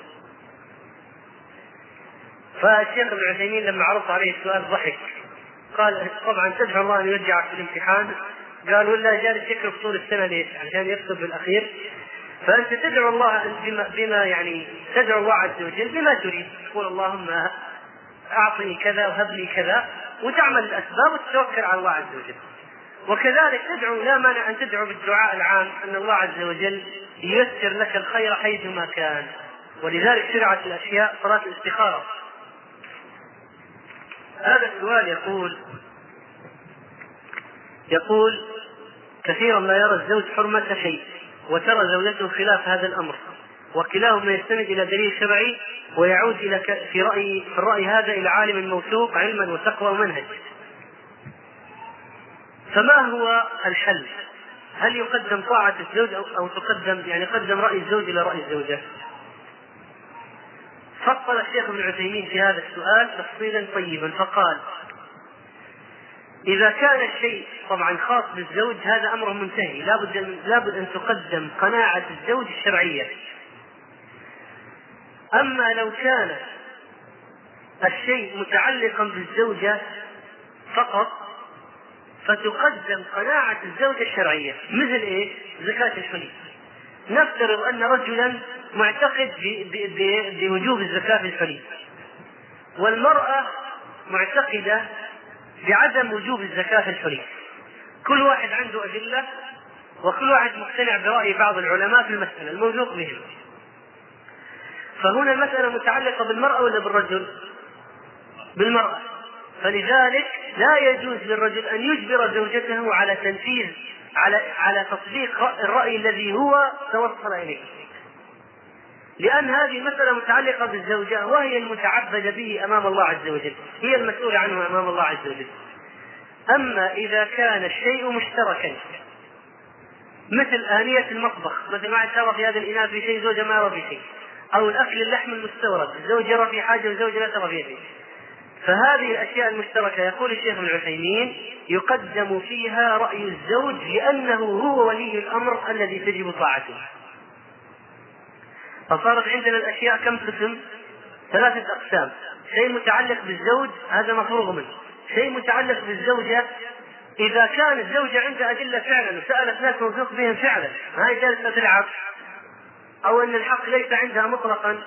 فالشيخ ابن عثيمين لما عرض عليه السؤال ضحك قال طبعا تدعو الله أن يرجعك في الامتحان قال ولا جالس يكتب طول السنة ليش؟ عشان يكتب بالأخير فأنت تدعو الله بما, بما يعني تدعو الله عز وجل بما تريد تقول اللهم أعطني كذا وهب لي كذا وتعمل الاسباب وتتوكل على الله عز وجل. وكذلك تدعو لا مانع ان تدعو بالدعاء العام ان الله عز وجل ييسر لك الخير حيثما كان. ولذلك شرعت الاشياء صلاه الاستخاره. هذا السؤال يقول يقول كثيرا ما يرى الزوج حرمة شيء وترى زوجته خلاف هذا الأمر وكلاهما يستند الى دليل شرعي ويعود الى في راي في الراي هذا الى عالم موثوق علما وتقوى ومنهج. فما هو الحل؟ هل يقدم طاعة الزوج أو, أو تقدم يعني قدم رأي الزوج إلى رأي الزوجة؟ فصل الشيخ ابن عثيمين في هذا السؤال تفصيلا طيبا فقال: إذا كان الشيء طبعا خاص بالزوج هذا أمر منتهي لابد أن لابد أن تقدم قناعة الزوج الشرعية أما لو كان الشيء متعلقا بالزوجة فقط فتقدم قناعة الزوجة الشرعية مثل إيه؟ زكاة الحلي نفترض أن رجلا معتقد بوجوب الزكاة في الحلي والمرأة معتقدة بعدم وجوب الزكاة في الحلي كل واحد عنده أدلة وكل واحد مقتنع برأي بعض العلماء في المسألة الموثوق بهم فهنا المسألة متعلقة بالمرأة ولا بالرجل؟ بالمرأة فلذلك لا يجوز للرجل أن يجبر زوجته على تنفيذ على على تطبيق الرأي الذي هو توصل إليه لأن هذه مسألة متعلقة بالزوجة وهي المتعبد به أمام الله عز وجل هي المسؤولة عنه أمام الله عز وجل أما إذا كان الشيء مشتركا مثل آنية المطبخ مثل ما ترى في هذا الإناء في شيء زوجة ما يرى في شيء أو الأكل اللحم المستورد الزوج يرى في حاجة والزوجة لا ترى فيه. فهذه الأشياء المشتركة يقول الشيخ ابن العثيمين يقدم فيها رأي الزوج لأنه هو ولي الأمر الذي تجب طاعته فصارت عندنا الأشياء كم قسم ثلاثة أقسام شيء متعلق بالزوج هذا مفروغ منه شيء متعلق بالزوجة إذا كان الزوجة عندها أدلة فعلا وسألت ناس موثوق بهم فعلا ما هي جالسة تلعب أو أن الحق ليس عندها مطلقا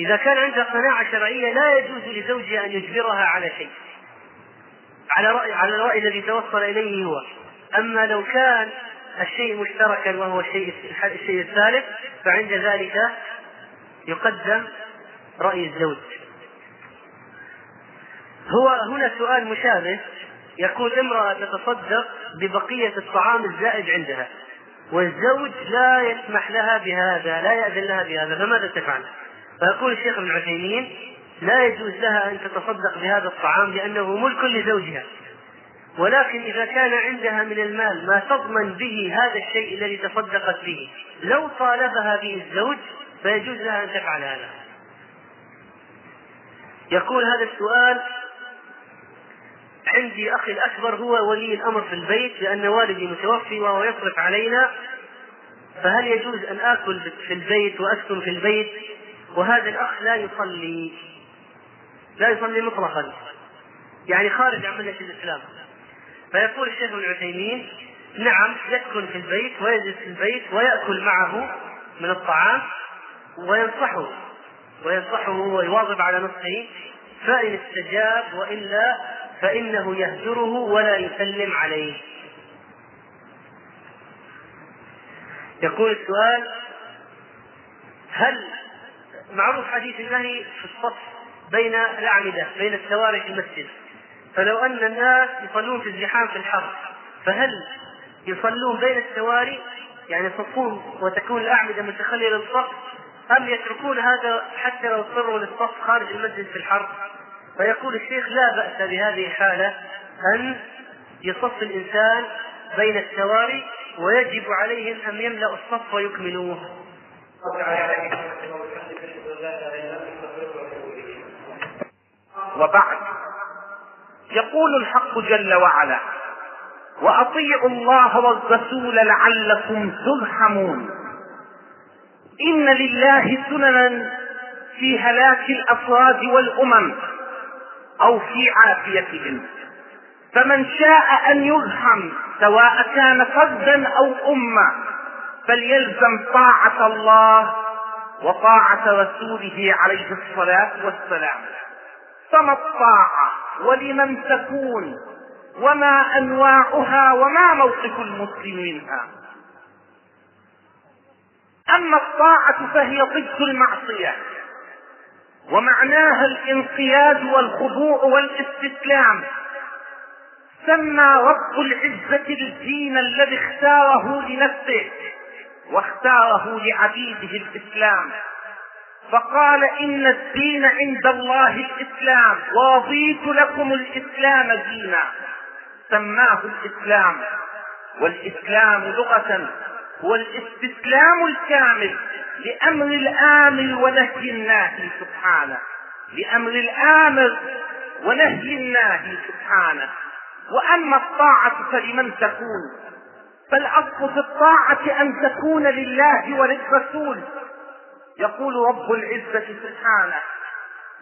إذا كان عندها قناعة شرعية لا يجوز لزوجها أن يجبرها على شيء على رأي على الرأي الذي توصل إليه هو أما لو كان الشيء مشتركا وهو الشيء الشيء الثالث فعند ذلك يقدم رأي الزوج هو هنا سؤال مشابه يقول امرأة تتصدق ببقية الطعام الزائد عندها والزوج لا يسمح لها بهذا لا يأذن لها بهذا فماذا تفعل فيقول الشيخ ابن عثيمين لا يجوز لها أن تتصدق بهذا الطعام لأنه ملك لزوجها ولكن إذا كان عندها من المال ما تضمن به هذا الشيء الذي تصدقت به لو طالبها به الزوج فيجوز لها أن تفعل هذا يقول هذا السؤال عندي أخي الأكبر هو ولي الأمر في البيت لأن والدي متوفي وهو يصرف علينا فهل يجوز أن آكل في البيت وأسكن في البيت وهذا الأخ لا يصلي لا يصلي مطلقا يعني خارج عن ملة الإسلام فيقول الشيخ ابن عثيمين نعم يسكن في البيت ويجلس في البيت ويأكل معه من الطعام وينصحه وينصحه ويواظب على نصحه فإن استجاب وإلا فإنه يهجره ولا يسلم عليه يقول السؤال هل معروف حديث النهي في الصف بين الأعمدة بين السواري في المسجد فلو أن الناس يصلون في الزحام في الحر فهل يصلون بين السواري يعني يصفون وتكون الأعمدة متخلية للصف أم يتركون هذا حتى لو اضطروا للصف خارج المسجد في الحرب؟ فيقول الشيخ لا بأس بهذه الحالة أن يصف الإنسان بين التواري ويجب عليهم أن يملأوا الصف ويكملوه وبعد يقول الحق جل وعلا وأطيعوا الله والرسول لعلكم ترحمون إن لله سننا في هلاك الأفراد والأمم او في عافيتهم فمن شاء ان يلهم سواء كان فردا او امه فليلزم طاعه الله وطاعه رسوله عليه الصلاه والسلام فما الطاعه ولمن تكون وما انواعها وما موقف المسلم منها اما الطاعه فهي ضد المعصيه ومعناها الانقياد والخضوع والاستسلام سمى رب العزة الدين الذي اختاره لنفسه واختاره لعبيده الإسلام فقال إن الدين عند الله الإسلام ورضيت لكم الإسلام دينا سماه الإسلام والإسلام لغة هو الاستسلام الكامل لأمر الآمر ونهي الناهي سبحانه لأمر الآمر ونهي الناهي سبحانه وأما الطاعة فلمن تكون فالأصل في الطاعة أن تكون لله وللرسول يقول رب العزة سبحانه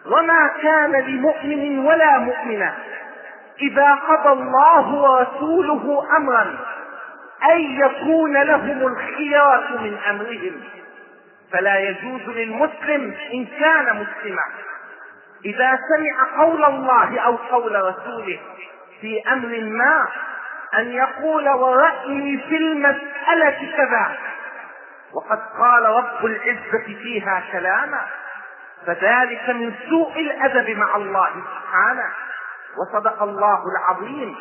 وما كان لمؤمن ولا مؤمنة إذا قضى الله ورسوله أمرا أن يكون لهم الخيار من أمرهم فلا يجوز للمسلم إن كان مسلما إذا سمع قول الله أو قول رسوله في أمر ما أن يقول ورأيي في المسألة كذا وقد قال رب العزة فيها كلاما فذلك من سوء الأدب مع الله سبحانه وصدق الله العظيم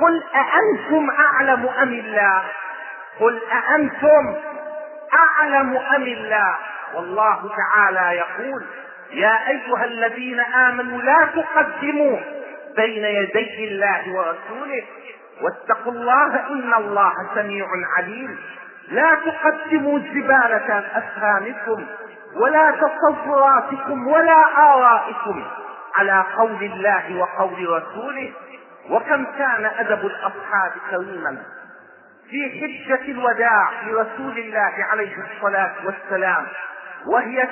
قل أأنتم أعلم أم الله قل أأنتم أعلم أم الله والله تعالى يقول يا أيها الذين آمنوا لا تقدموا بين يدي الله ورسوله واتقوا الله إن الله سميع عليم لا تقدموا زبالة أفهامكم ولا تصوراتكم ولا آرائكم على قول الله وقول رسوله وكم كان أدب الأصحاب كريما في حجة الوداع لرسول الله عليه الصلاة والسلام وهي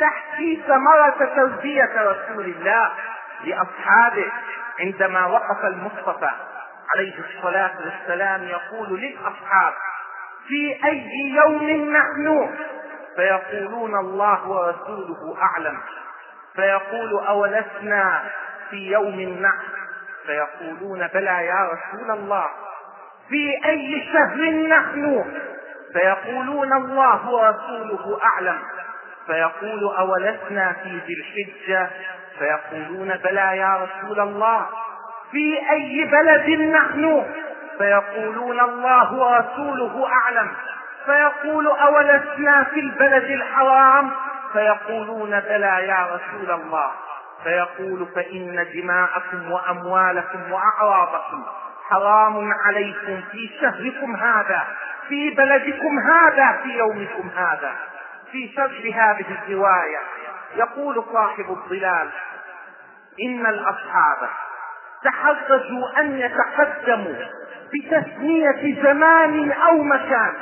تحكي ثمرة تربية رسول الله لأصحابه عندما وقف المصطفى عليه الصلاة والسلام يقول للأصحاب في أي يوم نحن فيقولون الله ورسوله أعلم فيقول أولسنا في يوم النحر فيقولون بلى يا رسول الله في أي شهر نحن فيقولون الله ورسوله أعلم فيقول أولسنا في ذي الحجة فيقولون بلى يا رسول الله في أي بلد نحن فيقولون الله ورسوله أعلم فيقول أولسنا في البلد الحرام فيقولون بلى يا رسول الله فيقول فإن دماءكم وأموالكم وأعراضكم حرام عليكم في شهركم هذا في بلدكم هذا في يومكم هذا في شرح هذه الرواية يقول صاحب الظلال إن الأصحاب تحرجوا أن يتقدموا بتسمية زمان أو مكان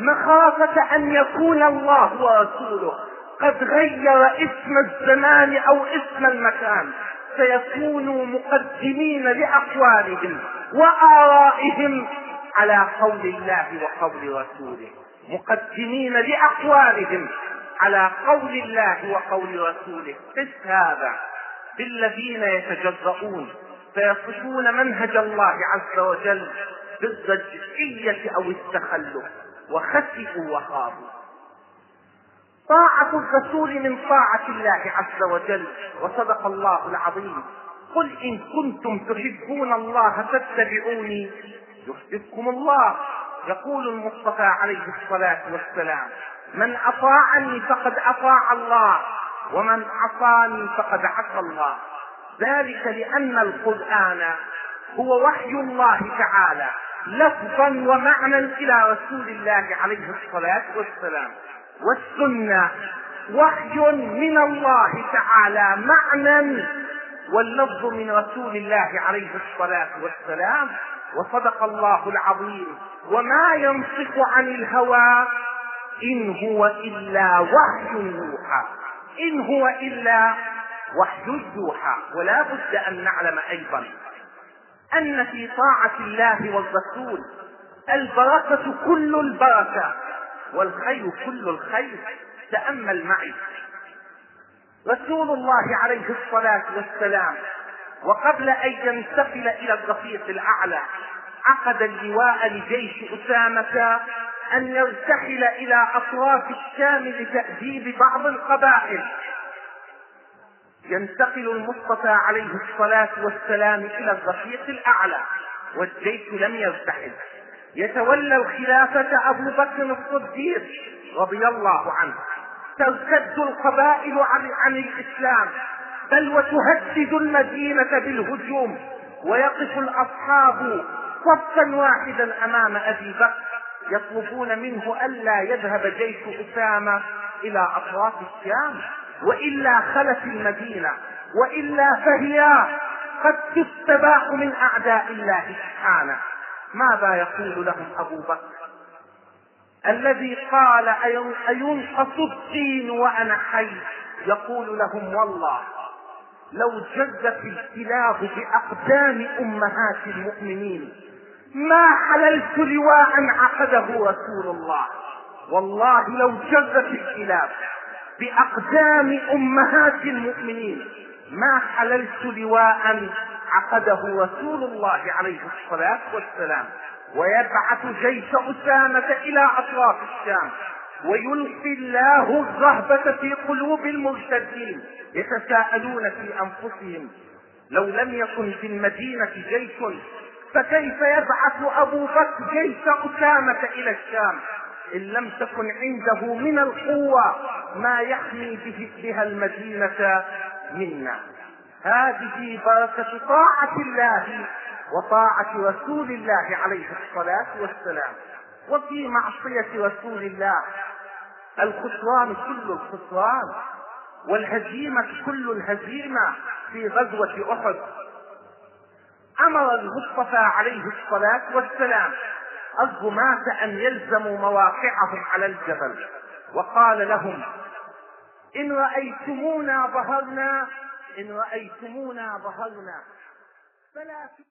مخافة أن يكون الله ورسوله قد غير اسم الزمان أو اسم المكان فيكونوا مقدمين لأقوالهم وآرائهم على قول الله وقول رسوله مقدمين لأقوالهم على قول الله وقول رسوله قس هذا بالذين يتجرؤون فيصفون منهج الله عز وجل بالزجية أو التخلف وخسئوا وخابوا طاعة الرسول من طاعة الله عز وجل وصدق الله العظيم قل إن كنتم تحبون الله فاتبعوني يحببكم الله يقول المصطفى عليه الصلاة والسلام من أطاعني فقد أطاع الله ومن عصاني فقد عصى الله ذلك لأن القرآن هو وحي الله تعالى لفظا ومعنى إلى رسول الله عليه الصلاة والسلام والسنة وحي من الله تعالى معنى واللفظ من رسول الله عليه الصلاة والسلام وصدق الله العظيم وما ينطق عن الهوى إن هو إلا وحي يوحى إن هو إلا وحي يوحى ولا بد أن نعلم أيضا أن في طاعة الله والرسول البركة كل البركة والخير كل الخير تأمل معي رسول الله عليه الصلاة والسلام وقبل أن ينتقل إلى الرفيق الأعلى عقد اللواء لجيش أسامة أن يرتحل إلى أطراف الشام لتأديب بعض القبائل ينتقل المصطفى عليه الصلاة والسلام إلى الرفيق الأعلى والجيش لم يرتحل يتولى الخلافة أبو بكر الصديق رضي الله عنه ترتد القبائل عن, عن الإسلام بل وتهدد المدينة بالهجوم ويقف الأصحاب صفا واحدا أمام أبي بكر يطلبون منه ألا يذهب جيش أسامة إلى أطراف الشام وإلا خلت المدينة وإلا فهي قد تستباح من أعداء الله سبحانه ماذا يقول لهم أبو بكر الذي قال أينقص الدين وأنا حي يقول لهم والله لو جدت الكلاب بأقدام أمهات المؤمنين ما حللت لواء عقده رسول الله والله لو جدت الكلاب بأقدام أمهات المؤمنين ما حللت لواء عقده رسول الله عليه الصلاة والسلام ويبعث جيش أسامة إلى أطراف الشام ويلقي الله الرهبة في قلوب المرتدين يتساءلون في أنفسهم لو لم يكن في المدينة جيش فكيف يبعث أبو بكر جيش أسامة إلى الشام إن لم تكن عنده من القوة ما يحمي به بها المدينة منا هذه بركة طاعة الله وطاعة رسول الله عليه الصلاة والسلام وفي معصية رسول الله الخسران كل الخسران والهزيمة كل الهزيمة في غزوة أحد أمر المصطفى عليه الصلاة والسلام الغماة أن يلزموا مواقعهم على الجبل وقال لهم إن رأيتمونا ظهرنا إن رأيتمونا ظهرنا فلا